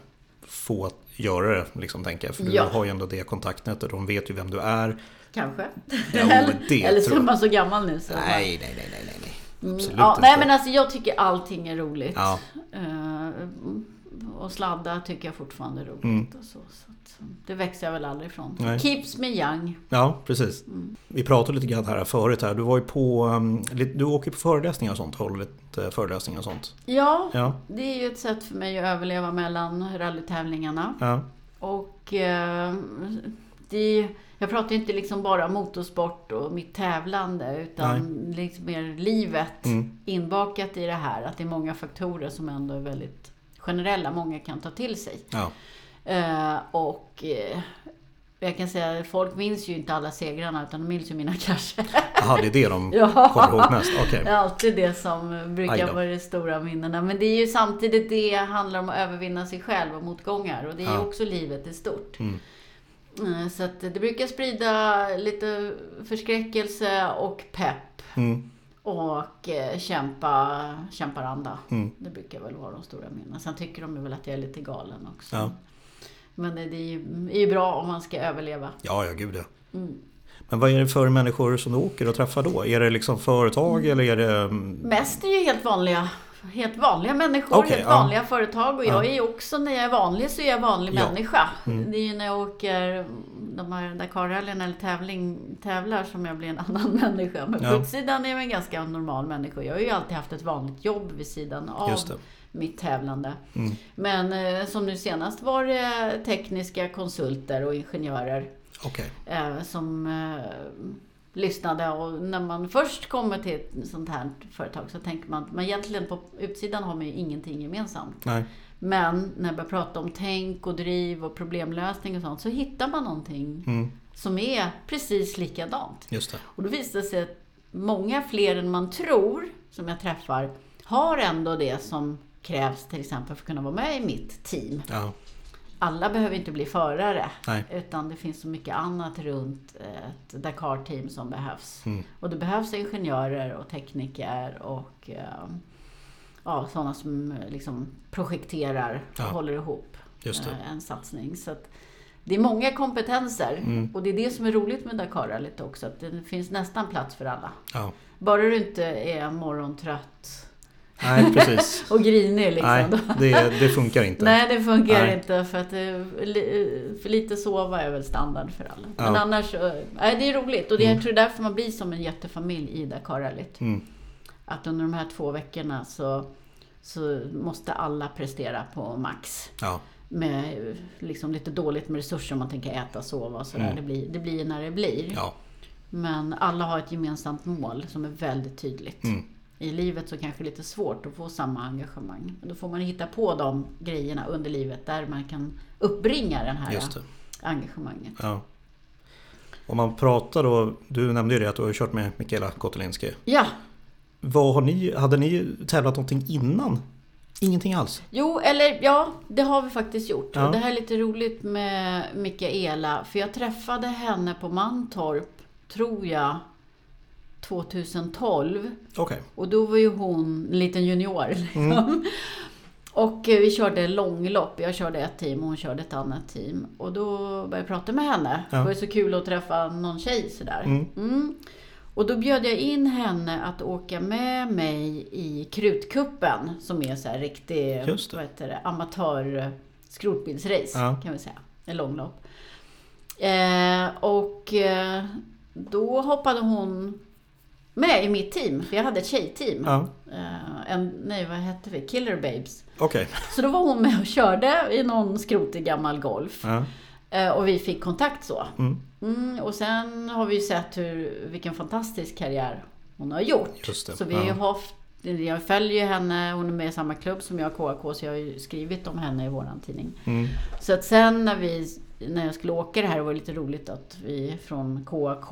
[SPEAKER 1] få göra det, liksom, tänker jag. För du
[SPEAKER 2] Ja.
[SPEAKER 1] har ju ändå det kontaktnätet. De vet ju vem du är.
[SPEAKER 2] Kanske.
[SPEAKER 1] Ja, det
[SPEAKER 2] eller så är man så gammal nu. Så
[SPEAKER 1] Nej, nej, nej, nej, nej, nej.
[SPEAKER 2] Mm, ja,
[SPEAKER 1] inte.
[SPEAKER 2] nej men alltså jag tycker allting är roligt.
[SPEAKER 1] Ja.
[SPEAKER 2] Eh, och sladda tycker jag fortfarande är roligt.
[SPEAKER 1] Mm.
[SPEAKER 2] Och så, så det växer jag väl aldrig ifrån.
[SPEAKER 1] Nej.
[SPEAKER 2] Keeps me young.
[SPEAKER 1] Ja, precis.
[SPEAKER 2] Mm.
[SPEAKER 1] Vi pratade lite grann här förut. Här. Du var ju på, um, du åker på föreläsningar och sånt. Håller lite föreläsningar och sånt.
[SPEAKER 2] Ja,
[SPEAKER 1] Ja,
[SPEAKER 2] det är ju ett sätt för mig att överleva mellan rallytävlingarna.
[SPEAKER 1] ja,
[SPEAKER 2] Och eh, det, jag pratar ju inte liksom bara motorsport och mitt tävlande utan liksom mer livet
[SPEAKER 1] Mm.
[SPEAKER 2] inbakat i det här. Att det är många faktorer som ändå är väldigt generella, många kan ta till sig.
[SPEAKER 1] ja.
[SPEAKER 2] Eh, och eh, jag kan säga att folk minns ju inte alla segrarna utan de minns ju mina krascher.
[SPEAKER 1] Jaha, det är det de
[SPEAKER 2] Ja.
[SPEAKER 1] kommer ihåg mest? Okej.
[SPEAKER 2] Det är alltid det som brukar vara de stora minnena. Men det är ju samtidigt det handlar om att övervinna sig själv och motgångar. Och det är ju
[SPEAKER 1] Ja.
[SPEAKER 2] också livet i stort.
[SPEAKER 1] Mm.
[SPEAKER 2] Eh, Så att det brukar sprida lite förskräckelse och pepp.
[SPEAKER 1] Mm.
[SPEAKER 2] Och kämpa, kämparanda.
[SPEAKER 1] Mm.
[SPEAKER 2] Det brukar väl vara de stora minnena. Sen tycker de väl att jag är lite galen också.
[SPEAKER 1] Ja.
[SPEAKER 2] Men det är ju, är ju bra om man ska överleva.
[SPEAKER 1] Ja, ja, gud ja.
[SPEAKER 2] Mm.
[SPEAKER 1] Men vad är det för människor som du åker och träffar då? Är det liksom företag eller är det... mm,
[SPEAKER 2] Mest är ju helt vanliga, helt vanliga människor,
[SPEAKER 1] Okej,
[SPEAKER 2] helt vanliga företag. Och jag är ju också, när jag är vanlig så är jag vanlig
[SPEAKER 1] Ja.
[SPEAKER 2] människa.
[SPEAKER 1] Mm.
[SPEAKER 2] Det är ju när jag åker de här Dakarrallyn eller tävling, tävlar som jag blir en annan människa. Men
[SPEAKER 1] Ja.
[SPEAKER 2] på utsidan är jag en ganska normal människa. Jag har ju alltid haft ett vanligt jobb vid sidan av. mitt tävlande.
[SPEAKER 1] Mm.
[SPEAKER 2] Men eh, som nu senast var det tekniska konsulter och ingenjörer
[SPEAKER 1] Okej.
[SPEAKER 2] eh, som eh, lyssnade. Och när man först kommer till ett sånt här företag så tänker man att man egentligen på utsidan har man ju ingenting gemensamt.
[SPEAKER 1] Nej.
[SPEAKER 2] Men när man börjar prata om tänk och driv och problemlösning och sånt så hittar man någonting
[SPEAKER 1] Mm.
[SPEAKER 2] som är precis likadant.
[SPEAKER 1] Just det.
[SPEAKER 2] Och då visar det sig att många fler än man tror som jag träffar har ändå det som krävs till exempel för att kunna vara med i mitt team.
[SPEAKER 1] Ja.
[SPEAKER 2] Alla behöver inte bli förare.
[SPEAKER 1] Nej.
[SPEAKER 2] Utan det finns så mycket annat runt ett Dakar-team som behövs.
[SPEAKER 1] Mm.
[SPEAKER 2] Och det behövs ingenjörer och tekniker och eh, ja, sådana som liksom projekterar och
[SPEAKER 1] Ja.
[SPEAKER 2] håller ihop eh, en satsning. Så att det är många kompetenser
[SPEAKER 1] Mm.
[SPEAKER 2] och det är det som är roligt med Dakar lite också. Att det finns nästan plats för alla.
[SPEAKER 1] Ja.
[SPEAKER 2] Bara du inte är morgontrött
[SPEAKER 1] Nej, precis.
[SPEAKER 2] och grinig liksom.
[SPEAKER 1] Nej, det, det funkar inte.
[SPEAKER 2] Nej, det funkar
[SPEAKER 1] Nej.
[SPEAKER 2] inte för att eh, li- för lite sova är väl standard för alla. Men
[SPEAKER 1] Ja.
[SPEAKER 2] annars, eh, nej, det är roligt och det,
[SPEAKER 1] Mm.
[SPEAKER 2] jag tror därför man blir som en jättefamilj i Dakarrallyt.
[SPEAKER 1] Mm.
[SPEAKER 2] Att under de här två veckorna så, så måste alla prestera på max.
[SPEAKER 1] Ja.
[SPEAKER 2] Med eh, liksom lite dåligt med resurser om man tänker äta, sova och sådär.
[SPEAKER 1] Mm.
[SPEAKER 2] Det, blir, det blir när det blir.
[SPEAKER 1] Ja.
[SPEAKER 2] Men alla har ett gemensamt mål som är väldigt tydligt.
[SPEAKER 1] Mm.
[SPEAKER 2] I livet så kanske det är lite svårt att få samma engagemang. Då får man hitta på de grejerna under livet där man kan uppbringa det här
[SPEAKER 1] Just det.
[SPEAKER 2] engagemanget.
[SPEAKER 1] Ja. Om man pratar då, du nämnde ju det att du har kört med Mikaela Kotelinski.
[SPEAKER 2] Ja,
[SPEAKER 1] Vad har ni, hade ni tävlat någonting innan? Ingenting alls?
[SPEAKER 2] jo eller ja, det har vi faktiskt gjort.
[SPEAKER 1] Ja.
[SPEAKER 2] Och det här är lite roligt med Mikaela. För jag träffade henne på Mantorp, tror jag, 2012.
[SPEAKER 1] Okej.
[SPEAKER 2] Och då var ju hon en liten junior. Liksom.
[SPEAKER 1] Mm.
[SPEAKER 2] Och eh, vi körde långlopp. Jag körde ett team och hon körde ett annat team. Och då började jag prata med henne.
[SPEAKER 1] Ja.
[SPEAKER 2] Det var ju så kul att träffa någon tjej sådär.
[SPEAKER 1] Mm.
[SPEAKER 2] Mm. Och då bjöd jag in henne att åka med mig i Krutkuppen. Som är så här riktig vad heter det, amatör eh, skrotbilsrace
[SPEAKER 1] Ja.
[SPEAKER 2] kan vi säga. En långlopp. Eh, och eh, då hoppade hon med i mitt team. För jag hade ett tjejteam.
[SPEAKER 1] Ja.
[SPEAKER 2] Eh, en, nej, vad hette vi? Killer Babes.
[SPEAKER 1] Okej.
[SPEAKER 2] Så då var hon med och körde i någon skrotig gammal Golf.
[SPEAKER 1] Ja.
[SPEAKER 2] Eh, och vi fick kontakt så.
[SPEAKER 1] Mm.
[SPEAKER 2] Mm, och sen har vi ju sett hur, vilken fantastisk karriär hon har gjort. Så vi har
[SPEAKER 1] Ja.
[SPEAKER 2] haft, jag följer ju henne, hon är med i samma klubb som jag, KAK, så jag har ju skrivit om henne i våran tidning.
[SPEAKER 1] Mm.
[SPEAKER 2] Så att sen när, vi, när jag skulle åka det här var det lite roligt att vi från KAK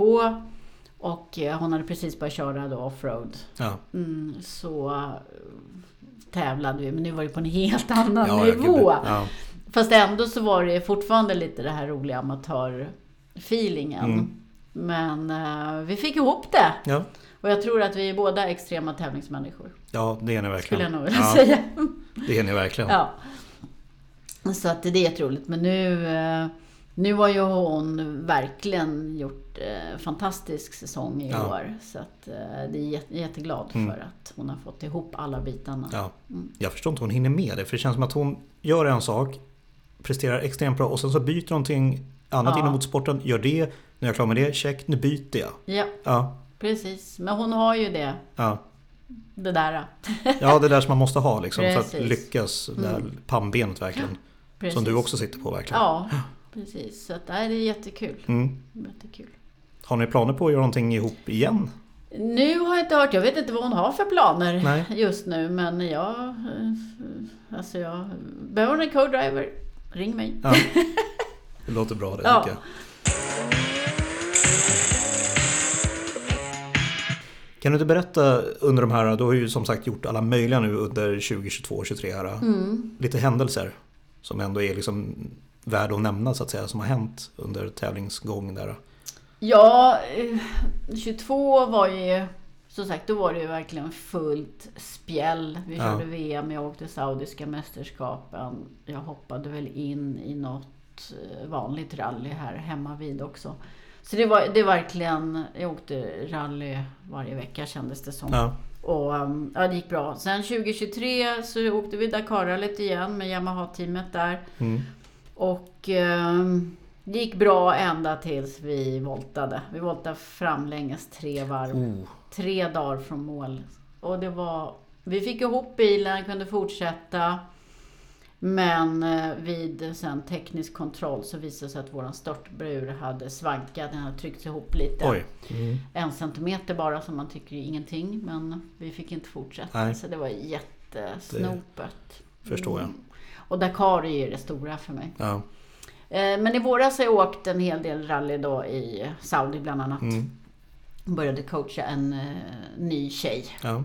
[SPEAKER 2] Och eh, hon hade precis börjat köra då offroad.
[SPEAKER 1] Ja.
[SPEAKER 2] Mm, så eh, tävlade vi, men nu var det på en helt annan
[SPEAKER 1] Ja,
[SPEAKER 2] nivå.
[SPEAKER 1] Ja.
[SPEAKER 2] Fast ändå så var det fortfarande lite det här roliga amatör-feelingen.
[SPEAKER 1] Mm.
[SPEAKER 2] Men eh, vi fick ihop det.
[SPEAKER 1] Ja.
[SPEAKER 2] Och jag tror att vi är båda extrema tävlingsmänniskor.
[SPEAKER 1] ja, det är ni verkligen.
[SPEAKER 2] Skulle jag nog vilja
[SPEAKER 1] ja,
[SPEAKER 2] säga.
[SPEAKER 1] Det är ni verkligen.
[SPEAKER 2] Ja. Så att det är jätteroligt. Men nu, eh, nu har ju hon verkligen gjort eh, fantastisk säsong i
[SPEAKER 1] Ja.
[SPEAKER 2] år. Så att eh, det är jätte, jätteglad
[SPEAKER 1] Mm.
[SPEAKER 2] för att hon har fått ihop alla bitarna.
[SPEAKER 1] Ja.
[SPEAKER 2] Mm.
[SPEAKER 1] Jag förstår inte hur hon hinner med det. För det känns som att hon gör en sak, presterar extremt bra och sen så byter någonting annat
[SPEAKER 2] Ja.
[SPEAKER 1] inom motorsporten. Gör det, nu är jag klar med det, check, nu byter jag.
[SPEAKER 2] Ja,
[SPEAKER 1] Ja,
[SPEAKER 2] precis. Men hon har ju det,
[SPEAKER 1] ja.
[SPEAKER 2] det där.
[SPEAKER 1] ja det där som man måste ha liksom, för att lyckas. Det där pannbenet verkligen.
[SPEAKER 2] Precis.
[SPEAKER 1] Som du också sitter på verkligen.
[SPEAKER 2] Ja, precis. Så att, nej, det är jättekul.
[SPEAKER 1] Mm.
[SPEAKER 2] jättekul.
[SPEAKER 1] Har ni planer på att göra någonting ihop igen?
[SPEAKER 2] Nu har jag inte hört, jag vet inte vad hon har för planer
[SPEAKER 1] Nej.
[SPEAKER 2] just nu. Men jag, eh, alltså jag, behöver hon en co-driver, ring mig.
[SPEAKER 1] Ja. Det låter bra det
[SPEAKER 2] Ja.
[SPEAKER 1] jag. Kan du inte berätta under de här, du har ju som sagt gjort alla möjliga nu under 2022 och 2023 här.
[SPEAKER 2] Mm.
[SPEAKER 1] Lite händelser som ändå är liksom värda att nämna så att säga, som har hänt under tävlingsgången där.
[SPEAKER 2] Ja, eh, 22 var ju, som sagt, då var det ju verkligen fullt spjäll. Vi
[SPEAKER 1] Ja.
[SPEAKER 2] körde VM, jag åkte Saudiska mästerskapen. Jag hoppade väl in i något eh, vanligt rally här hemma vid också. Så det var, det är verkligen, jag åkte rally varje vecka kändes det som.
[SPEAKER 1] Ja,
[SPEAKER 2] Och um, ja, det gick bra. Sen 2023 så åkte vi Dakarrallyt igen med Yamaha-teamet där.
[SPEAKER 1] mm.
[SPEAKER 2] Och ehm, det gick bra ända tills vi voltade. Vi voltade framlänges tre varv.
[SPEAKER 1] oh,
[SPEAKER 2] Tre dagar från mål. Och det var... Vi fick ihop bilen, kunde fortsätta. Men eh, vid sen teknisk kontroll så visade det sig att våran störtbrur hade svankat. Den hade tryckts ihop lite.
[SPEAKER 1] oj. Mm.
[SPEAKER 2] En centimeter bara som man tycker är ingenting. Men vi fick inte fortsätta.
[SPEAKER 1] Nej.
[SPEAKER 2] Så det var jättesnopet.
[SPEAKER 1] Förstår jag.
[SPEAKER 2] Mm. Och Dakar är ju det stora för mig.
[SPEAKER 1] Ja.
[SPEAKER 2] Eh, Men i våras har jag åkt en hel del rally då i Saudi bland annat.
[SPEAKER 1] Mm.
[SPEAKER 2] Började coacha en eh, ny tjej.
[SPEAKER 1] Ja.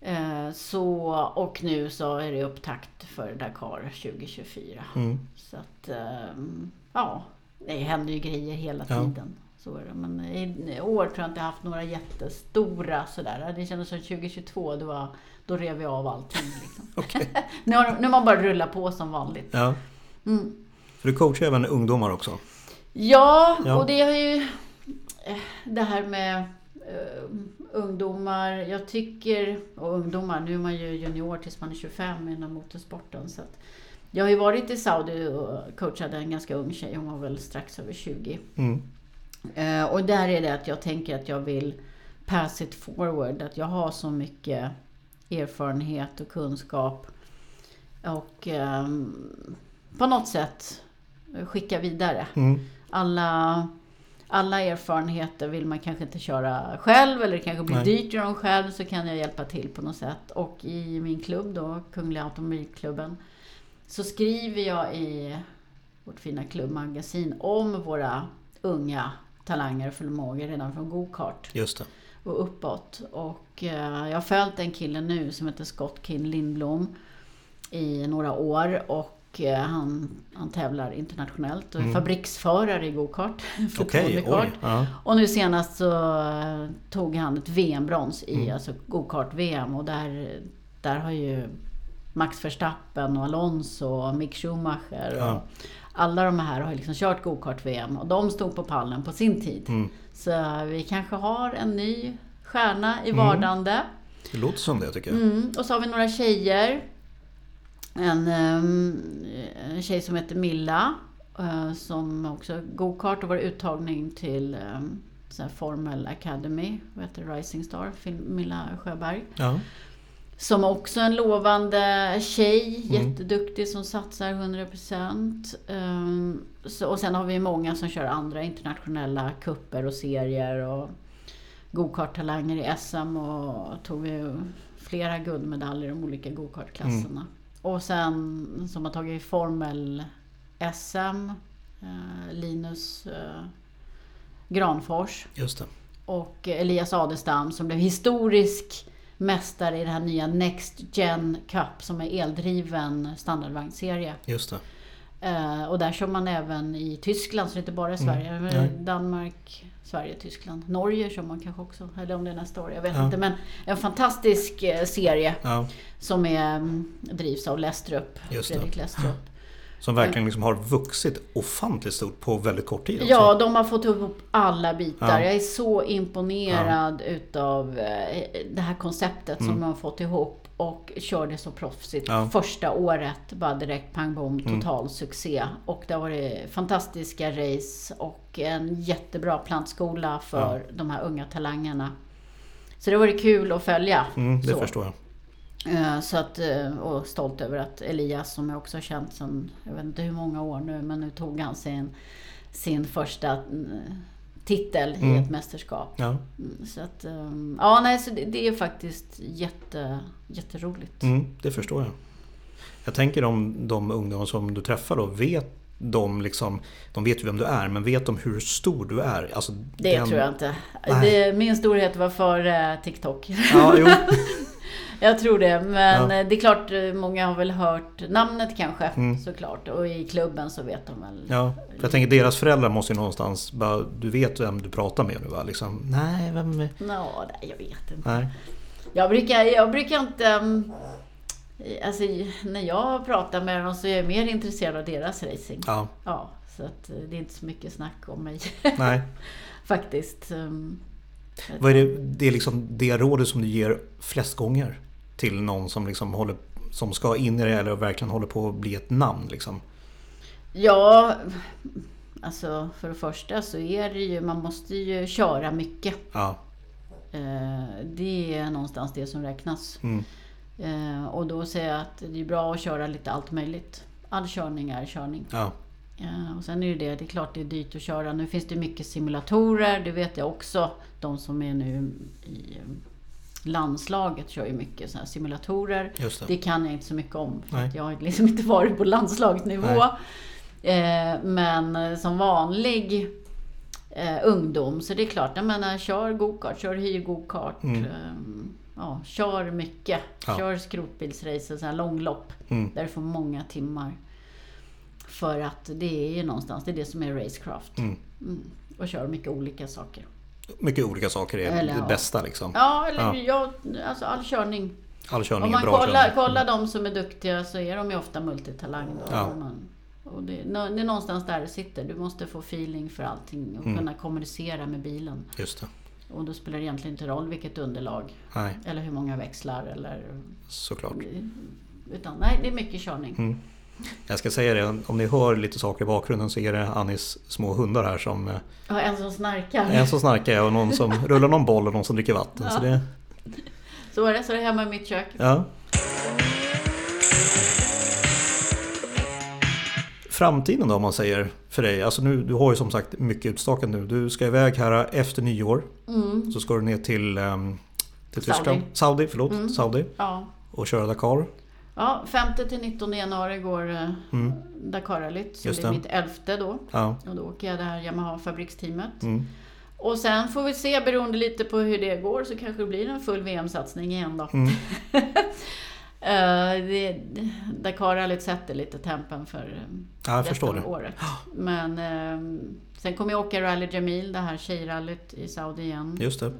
[SPEAKER 2] Eh, så, och nu så är det upptakt för Dakar 2024.
[SPEAKER 1] Mm.
[SPEAKER 2] Så att, ehm, ja, det händer ju grejer hela
[SPEAKER 1] Ja.
[SPEAKER 2] tiden. Så är det. Men i i år tror jag inte jag haft några jättestora sådär. Det kändes som 2022, det var, då rev vi av allting. Liksom. Nu, har, nu har man bara rullat på som vanligt.
[SPEAKER 1] ja.
[SPEAKER 2] Mm.
[SPEAKER 1] För du coachar även ungdomar också?
[SPEAKER 2] Ja,
[SPEAKER 1] Ja.
[SPEAKER 2] och det har ju... eh, Det här med eh, ungdomar. Jag tycker... Och ungdomar, nu är man ju junior tills man är 25 inom motorsporten. Så jag har ju varit i Saudi och coachade en ganska ung tjej. Hon var väl strax över 20.
[SPEAKER 1] Mm.
[SPEAKER 2] Eh, och där är det att jag tänker att jag vill pass it forward. Att jag har så mycket erfarenhet och kunskap. Och ehm, på något sätt skicka vidare.
[SPEAKER 1] Mm.
[SPEAKER 2] Alla, alla erfarenheter vill man kanske inte köra själv eller det kanske blir
[SPEAKER 1] Nej.
[SPEAKER 2] dyrt att göra dem själv så kan jag hjälpa till på något sätt. Och i min klubb då, Kungliga Automobilklubben, så skriver jag i vårt fina klubbmagasin om våra unga talanger och förmågor redan från go-kart
[SPEAKER 1] Just det.
[SPEAKER 2] Och uppåt. Och eh, jag har följt en kille nu som heter Scott Kin Lindblom i några år och eh, han, han tävlar internationellt och är
[SPEAKER 1] Mm.
[SPEAKER 2] fabriksförare i go-kart.
[SPEAKER 1] Okej, oj. Ja.
[SPEAKER 2] Och nu senast så eh, tog han ett VM-brons i
[SPEAKER 1] Mm.
[SPEAKER 2] alltså go-kart-VM och där, där har ju Max Verstappen och Alonso och Mick Schumacher
[SPEAKER 1] Ja.
[SPEAKER 2] och alla de här har liksom kört go-kart-VM och de stod på pallen på sin tid.
[SPEAKER 1] Mm.
[SPEAKER 2] Så vi kanske har en ny stjärna i
[SPEAKER 1] Mm.
[SPEAKER 2] vardande.
[SPEAKER 1] Det låter som det tycker jag.
[SPEAKER 2] Mm. Och så har vi några tjejer. En, um, en tjej som heter Milla. eh, som också go-kart och var uttagning till um, så Formel Academy. Vad heter? Rising Star. Milla Sjöberg.
[SPEAKER 1] Ja.
[SPEAKER 2] Som också en lovande tjej.
[SPEAKER 1] Mm.
[SPEAKER 2] Jätteduktig som satsar 100%. Um, så, och sen har vi många som kör andra internationella kupper och serier. Och go-kart-talanger i SM och tog ju flera guldmedaljer i de olika go-kart-klasserna. Och sen som har tagit Formel SM, eh, Linus eh, Granfors.
[SPEAKER 1] Just det.
[SPEAKER 2] och Elias Adestam som blev historisk mästare i den här nya Next Gen Cup som är eldriven standardvagnsserie.
[SPEAKER 1] Just det.
[SPEAKER 2] Eh, och där kör man även i Tyskland, så det är inte bara i Sverige.
[SPEAKER 1] Mm.
[SPEAKER 2] Men
[SPEAKER 1] Nej.
[SPEAKER 2] Danmark, Sverige, Tyskland. Norge kör man kanske också. Eller om det är nästa år, jag vet
[SPEAKER 1] Ja.
[SPEAKER 2] inte. Men en fantastisk eh, serie
[SPEAKER 1] Ja,
[SPEAKER 2] som är, mm, drivs av Lestrup.
[SPEAKER 1] Just.
[SPEAKER 2] Fredrik Lestrup.
[SPEAKER 1] Som verkligen liksom har vuxit ofantligt stort på väldigt kort tid. också.
[SPEAKER 2] Ja, de har fått ihop alla bitar.
[SPEAKER 1] Ja.
[SPEAKER 2] Jag är så imponerad utav eh, det här konceptet som de har fått ihop. Och körde så proffsigt.
[SPEAKER 1] Mm. Ja. Mm.
[SPEAKER 2] Första året, bara direkt pang bom, total succé. Och det har varit fantastiska race och en jättebra plantskola för de här unga talangerna. Så det har varit kul att följa.
[SPEAKER 1] Mm, det
[SPEAKER 2] så.
[SPEAKER 1] förstår jag.
[SPEAKER 2] Eh, Så att, eh, och stolt över att Elias, som jag också har känt sedan, jag vet inte hur många år nu, men nu tog han sin, sin första eh, titel i
[SPEAKER 1] Mm.
[SPEAKER 2] ett mästerskap.
[SPEAKER 1] Ja.
[SPEAKER 2] Mm, Så att, ja nej, så det, det är faktiskt jätte, jätteroligt.
[SPEAKER 1] Mm, det förstår jag. Jag tänker om de ungdomar som du träffar då, vet de liksom, de vet ju vem du är, men vet de hur stor du är? Alltså,
[SPEAKER 2] Det
[SPEAKER 1] den-
[SPEAKER 2] tror jag inte. Det, min storhet var före TikTok.
[SPEAKER 1] Ja.
[SPEAKER 2] Jag tror det, men
[SPEAKER 1] Ja.
[SPEAKER 2] eh, det är klart, eh, många har väl hört namnet kanske,
[SPEAKER 1] Mm.
[SPEAKER 2] såklart. Och i klubben så vet de väl.
[SPEAKER 1] Ja, för jag tänker deras föräldrar måste ju någonstans bara, du vet vem du pratar med nu va? Liksom, nej, vem är...
[SPEAKER 2] Nå, nej, jag vet inte.
[SPEAKER 1] Nej.
[SPEAKER 2] Jag brukar, jag brukar inte... um, Alltså, när jag pratar med dem så är jag mer intresserad av deras racing.
[SPEAKER 1] Ja,
[SPEAKER 2] Ja, så att eh, det är inte så mycket snack om mig
[SPEAKER 1] nej.
[SPEAKER 2] faktiskt. Um,
[SPEAKER 1] Vad är det, det är liksom det rådet som du ger flest gånger till någon som liksom håller som ska in i det eller verkligen håller på att bli ett namn liksom?
[SPEAKER 2] Ja, alltså för det första så är det ju, man måste ju köra mycket.
[SPEAKER 1] Ja,
[SPEAKER 2] Eh, Det är någonstans det som räknas.
[SPEAKER 1] mm,
[SPEAKER 2] Eh, Och då säger jag att det är bra att köra lite allt möjligt. All körning är körning.
[SPEAKER 1] ja,
[SPEAKER 2] Ja, och sen är det, det är klart det är dyrt att köra. Nu finns det mycket simulatorer, det vet jag också. De som är nu i eh, landslaget kör ju mycket såna här simulatorer. Det
[SPEAKER 1] det.
[SPEAKER 2] kan jag inte så mycket om, för jag har liksom inte varit på landslagsnivå. Eh, men som vanlig eh, ungdom, så det är klart, jag menar, kör gokart, kör hyr gokart.
[SPEAKER 1] Mm.
[SPEAKER 2] Eh, ja, kör mycket.
[SPEAKER 1] Ja.
[SPEAKER 2] Kör skrotbilsrace, så här långlopp.
[SPEAKER 1] Mm,
[SPEAKER 2] Där du får många timmar. För att det är ju någonstans, det är det som är racecraft.
[SPEAKER 1] mm.
[SPEAKER 2] Mm. Och kör mycket olika saker.
[SPEAKER 1] Mycket olika saker är
[SPEAKER 2] Eller,
[SPEAKER 1] det bästa liksom.
[SPEAKER 2] Ja, eller
[SPEAKER 1] Ja.
[SPEAKER 2] ja. alltså all körning.
[SPEAKER 1] All körning
[SPEAKER 2] Om
[SPEAKER 1] är
[SPEAKER 2] man
[SPEAKER 1] bra
[SPEAKER 2] kollar,
[SPEAKER 1] körning.
[SPEAKER 2] kollar de som är duktiga så är de ju ofta multitalang. Då.
[SPEAKER 1] Ja.
[SPEAKER 2] Man, och det, det är någonstans där det sitter. Du måste få feeling för allting och
[SPEAKER 1] Mm.
[SPEAKER 2] kunna kommunicera med bilen.
[SPEAKER 1] Just det.
[SPEAKER 2] Och då spelar det egentligen inte roll vilket underlag
[SPEAKER 1] Nej,
[SPEAKER 2] eller hur många växlar eller...
[SPEAKER 1] såklart.
[SPEAKER 2] Utan nej, det är mycket körning.
[SPEAKER 1] Mm. Jag ska säga det, om ni hör lite saker i bakgrunden så är det Annis små hundar här som eh,
[SPEAKER 2] Ja, en som snarkar.
[SPEAKER 1] En som snarkar och någon som rullar någon boll och någon som dricker vatten. Så det,
[SPEAKER 2] Så är det, så är det hemma i mitt kök.
[SPEAKER 1] ja. Framtiden då om man säger för dig. Alltså nu, du har ju som sagt mycket utstakat nu. Du ska iväg här efter nyår.
[SPEAKER 2] Mm.
[SPEAKER 1] Så ska du ner till, ehm, till
[SPEAKER 2] Saudi.
[SPEAKER 1] Tyskland. Saudi. förlåt.
[SPEAKER 2] Mm.
[SPEAKER 1] Saudi.
[SPEAKER 2] Ja.
[SPEAKER 1] Och köra Dakar.
[SPEAKER 2] Ja, 5 till 19 januari går eh,
[SPEAKER 1] Mm.
[SPEAKER 2] Dakarrallyt. Så
[SPEAKER 1] Just
[SPEAKER 2] det är
[SPEAKER 1] det.
[SPEAKER 2] mitt elfte då.
[SPEAKER 1] Ja.
[SPEAKER 2] Och då åker jag det här Yamaha-fabriksteamet.
[SPEAKER 1] Mm.
[SPEAKER 2] Och sen får vi se, beroende lite på hur det går, så kanske det blir en full VM-satsning igen då.
[SPEAKER 1] Mm.
[SPEAKER 2] Eh, det, Dakarrallyt sätter lite tempen för eh,
[SPEAKER 1] Ja, jag
[SPEAKER 2] resten
[SPEAKER 1] förstår
[SPEAKER 2] av
[SPEAKER 1] det.
[SPEAKER 2] året. Men eh, sen kommer jag åka Rally Jamil, det här tjejrallyt i Saudi igen.
[SPEAKER 1] Just det.
[SPEAKER 2] eh,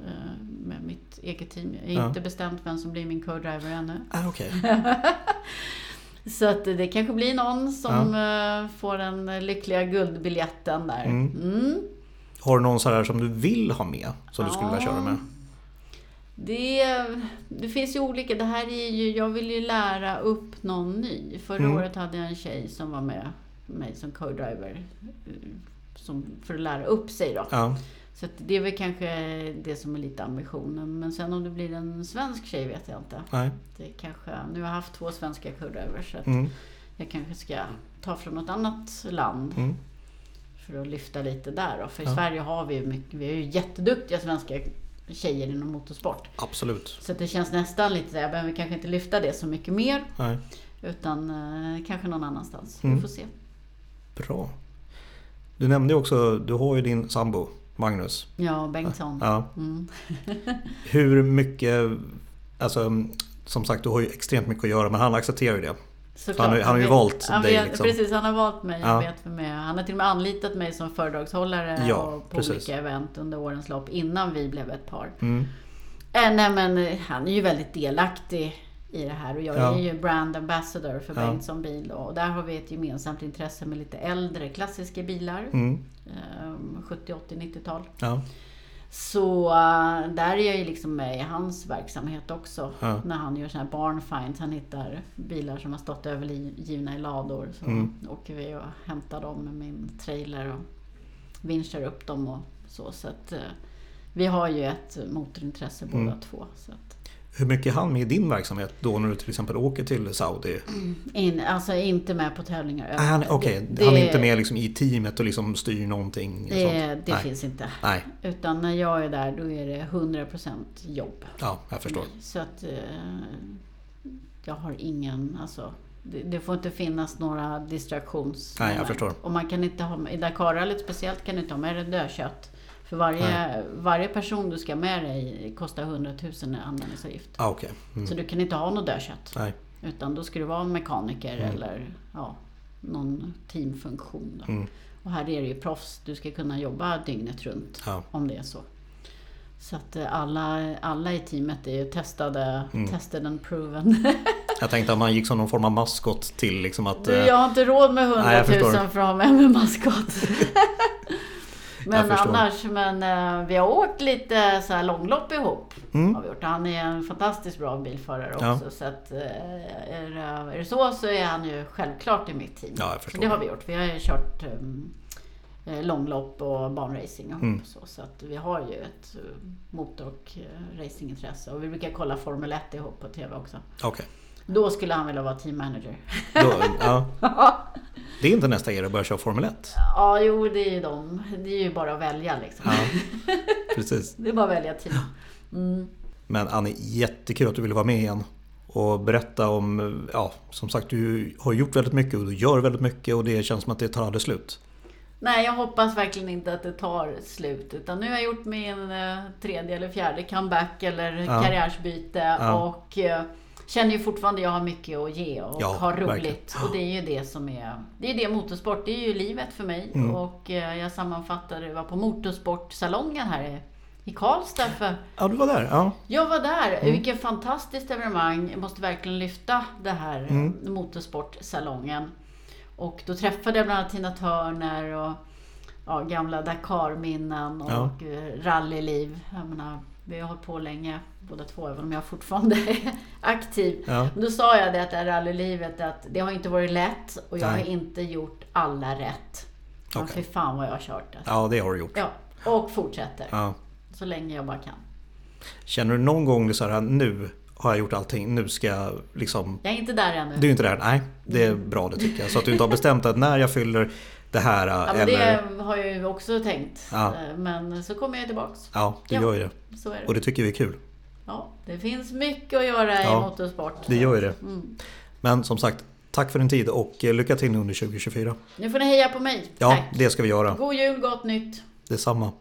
[SPEAKER 2] Med mitt eget team. Jag har
[SPEAKER 1] Ja.
[SPEAKER 2] inte bestämt vem som blir min co-driver ännu.
[SPEAKER 1] Ah, Okej.
[SPEAKER 2] Så att det kanske blir någon som eh, får den lyckliga guldbiljetten där.
[SPEAKER 1] Mm.
[SPEAKER 2] Mm.
[SPEAKER 1] Har du någon så här som du vill ha med? Som du skulle vilja köra med?
[SPEAKER 2] Det, det finns ju olika. Det här är ju, jag vill ju lära upp någon ny. Förra
[SPEAKER 1] Mm.
[SPEAKER 2] året hade jag en tjej som var med mig som co-driver. eh, Som, för att lära upp sig då.
[SPEAKER 1] Ja.
[SPEAKER 2] Så det är väl kanske det som är lite ambitionen. Men sen om det blir en svensk tjej vet jag inte.
[SPEAKER 1] Nej.
[SPEAKER 2] Det kanske, nu har jag haft två svenska co-drivers. Så att
[SPEAKER 1] Mm.
[SPEAKER 2] jag kanske ska ta från något annat land.
[SPEAKER 1] Mm.
[SPEAKER 2] För att lyfta lite där då. För i
[SPEAKER 1] Ja.
[SPEAKER 2] Sverige har vi mycket, vi är ju jätteduktiga svenska tjejer inom motorsport.
[SPEAKER 1] Absolut.
[SPEAKER 2] Så det känns nästan lite så här, jag behöver kanske inte lyfta det så mycket mer.
[SPEAKER 1] Nej.
[SPEAKER 2] Utan eh, kanske någon annanstans.
[SPEAKER 1] Mm.
[SPEAKER 2] Vi får se.
[SPEAKER 1] Bra. Du nämnde ju också, du har ju din sambo Magnus.
[SPEAKER 2] Ja, Bengtsson.
[SPEAKER 1] Ja.
[SPEAKER 2] Mm.
[SPEAKER 1] Hur mycket, alltså som sagt du har ju extremt mycket att göra men han accepterar ju det. Han har- han har ju valt
[SPEAKER 2] han
[SPEAKER 1] dig,
[SPEAKER 2] vet,
[SPEAKER 1] liksom.
[SPEAKER 2] Precis, han har valt mig.
[SPEAKER 1] Ja.
[SPEAKER 2] Vet för mig. han har till och med anlitat mig som föredragshållare
[SPEAKER 1] Ja,
[SPEAKER 2] och på
[SPEAKER 1] precis.
[SPEAKER 2] olika event under årens lopp innan vi blev ett par.
[SPEAKER 1] Mm.
[SPEAKER 2] Äh, nej men eh, han är ju väldigt delaktig i det här och jag
[SPEAKER 1] Ja.
[SPEAKER 2] är ju brand ambassador för
[SPEAKER 1] Ja.
[SPEAKER 2] Bengtsson bil och där har vi ett gemensamt intresse med lite äldre klassiska bilar.
[SPEAKER 1] Mm.
[SPEAKER 2] ehm, 70, 80, 90-tal.
[SPEAKER 1] Ja.
[SPEAKER 2] Så eh, där är jag ju liksom med i hans verksamhet också.
[SPEAKER 1] Ja.
[SPEAKER 2] När han gör såna här barn finds. Han hittar bilar som har stått övergivna i lador. Så
[SPEAKER 1] Mm.
[SPEAKER 2] åker vi och hämtar dem med min trailer och vinschar upp dem och så. Så att eh, vi har ju ett motorintresse båda
[SPEAKER 1] Mm.
[SPEAKER 2] två. Så att,
[SPEAKER 1] Hur mycket är han med i din verksamhet då när du till exempel åker till Saudi?
[SPEAKER 2] in, alltså inte med på tävlingar.
[SPEAKER 1] Ah, han, Okej,
[SPEAKER 2] det-
[SPEAKER 1] han är inte med liksom i teamet och liksom styr någonting?
[SPEAKER 2] Det,
[SPEAKER 1] sånt.
[SPEAKER 2] det
[SPEAKER 1] Nej.
[SPEAKER 2] finns inte.
[SPEAKER 1] Nej,
[SPEAKER 2] Utan när jag är där då är det 100% jobb.
[SPEAKER 1] ja, jag förstår.
[SPEAKER 2] Så att eh, jag har ingen, alltså det, det får inte finnas några distraktions...
[SPEAKER 1] Nej, jag förstår.
[SPEAKER 2] Och man kan inte ha, i Dakarrallyt speciellt kan du inte ha med dig dödkött. För varje, varje person du ska med dig kostar 100 000 i användningsavgift.
[SPEAKER 1] Ah, okej. Mm.
[SPEAKER 2] Så du kan inte ha något dödkött.
[SPEAKER 1] Nej.
[SPEAKER 2] Utan då ska du vara en mekaniker
[SPEAKER 1] Mm.
[SPEAKER 2] eller ja, någon teamfunktion.
[SPEAKER 1] Mm.
[SPEAKER 2] Och här är det ju proffs. Du ska kunna jobba dygnet runt
[SPEAKER 1] Ja.
[SPEAKER 2] om det är så. Så att eh, alla, alla i teamet är ju testade,
[SPEAKER 1] Mm.
[SPEAKER 2] tested and proven.
[SPEAKER 1] Jag tänkte att man gick som någon form av maskot till liksom att...
[SPEAKER 2] Du,
[SPEAKER 1] eh,
[SPEAKER 2] jag har inte råd med 100
[SPEAKER 1] Nej, jag
[SPEAKER 2] 000
[SPEAKER 1] förstår.
[SPEAKER 2] för att ha med mig maskot. men annars, men eh, vi har åkt lite så här långlopp ihop.
[SPEAKER 1] Mm.
[SPEAKER 2] Har vi gjort. Han är en fantastiskt bra bilförare
[SPEAKER 1] Ja.
[SPEAKER 2] också. Så att, eh, är, är det så så är han ju självklart i mitt team.
[SPEAKER 1] Ja,
[SPEAKER 2] det har vi gjort. Vi har ju kört um, långlopp och banracing ihop.
[SPEAKER 1] Mm.
[SPEAKER 2] Så, så att vi har ju ett motor och racingintresse. Och vi brukar kolla Formel 1 ihop på TV också.
[SPEAKER 1] Okej.
[SPEAKER 2] Då skulle han vilja vara team manager.
[SPEAKER 1] Då, ja. Det är inte nästa era att börja köra Formel 1.
[SPEAKER 2] ja, jo det är ju de. Det är ju bara att välja liksom.
[SPEAKER 1] Ja, precis.
[SPEAKER 2] Det är bara att välja team. Mm.
[SPEAKER 1] Men Annie, jättekul att du ville vara med igen. Och berätta om, ja, som sagt du har gjort väldigt mycket och du gör väldigt mycket och det känns som att det tar aldrig slut.
[SPEAKER 2] Nej, jag hoppas verkligen inte att det tar slut. Utan nu har jag gjort min eh, tredje eller fjärde comeback eller
[SPEAKER 1] Ja.
[SPEAKER 2] karriärsbyte.
[SPEAKER 1] Ja.
[SPEAKER 2] Och eh, känner ju fortfarande jag har mycket att ge och
[SPEAKER 1] Ja,
[SPEAKER 2] har roligt.
[SPEAKER 1] verkligen.
[SPEAKER 2] Och det är ju det som är... Det är det motorsport, det är ju livet för mig.
[SPEAKER 1] Mm.
[SPEAKER 2] Och eh, jag sammanfattade, jag var på motorsportsalongen här i, Karlstad för
[SPEAKER 1] Ja, du var där. Ja,
[SPEAKER 2] jag var där.
[SPEAKER 1] Mm.
[SPEAKER 2] Vilket fantastiskt evenemang. Jag måste verkligen lyfta det här
[SPEAKER 1] Mm.
[SPEAKER 2] mm. motorsportsalongen. Och då träffade jag bland annat Tina Turner och ja, gamla Dakar-minnen och
[SPEAKER 1] Ja.
[SPEAKER 2] eh, rallyliv. Jag menar, vi har hållit på länge båda två, även om jag fortfarande är aktiv.
[SPEAKER 1] ja,
[SPEAKER 2] då sa jag det att det här rallylivet, att det har inte varit lätt och jag
[SPEAKER 1] Nej.
[SPEAKER 2] har inte gjort alla rätt. Men
[SPEAKER 1] Okej.
[SPEAKER 2] fy fan vad jag har kört det.
[SPEAKER 1] ja, det har du gjort.
[SPEAKER 2] Ja, och fortsätter.
[SPEAKER 1] Ja.
[SPEAKER 2] Så länge jag bara kan.
[SPEAKER 1] Känner du någon gång det så här, nu har jag gjort allting, nu ska jag liksom...
[SPEAKER 2] Jag är inte där ännu.
[SPEAKER 1] Du är inte där? Nej, det är bra det tycker jag. Så att du inte har bestämt att när jag fyller det här
[SPEAKER 2] Ja,
[SPEAKER 1] eller...
[SPEAKER 2] Det har jag ju också tänkt.
[SPEAKER 1] Ja.
[SPEAKER 2] Eh, Men så kommer jag tillbaks.
[SPEAKER 1] Ja, du
[SPEAKER 2] Ja.
[SPEAKER 1] gör ju det.
[SPEAKER 2] Så är
[SPEAKER 1] Och
[SPEAKER 2] det.
[SPEAKER 1] det tycker vi är kul.
[SPEAKER 2] Ja, det finns mycket att göra
[SPEAKER 1] Ja,
[SPEAKER 2] i motorsport.
[SPEAKER 1] Det gör ju det.
[SPEAKER 2] Mm.
[SPEAKER 1] Men som sagt, tack för din tid och eh, lycka till under 2024.
[SPEAKER 2] Nu får ni heja på mig.
[SPEAKER 1] Ja,
[SPEAKER 2] Tack.
[SPEAKER 1] det ska vi göra.
[SPEAKER 2] God jul, gott nytt.
[SPEAKER 1] Detsamma.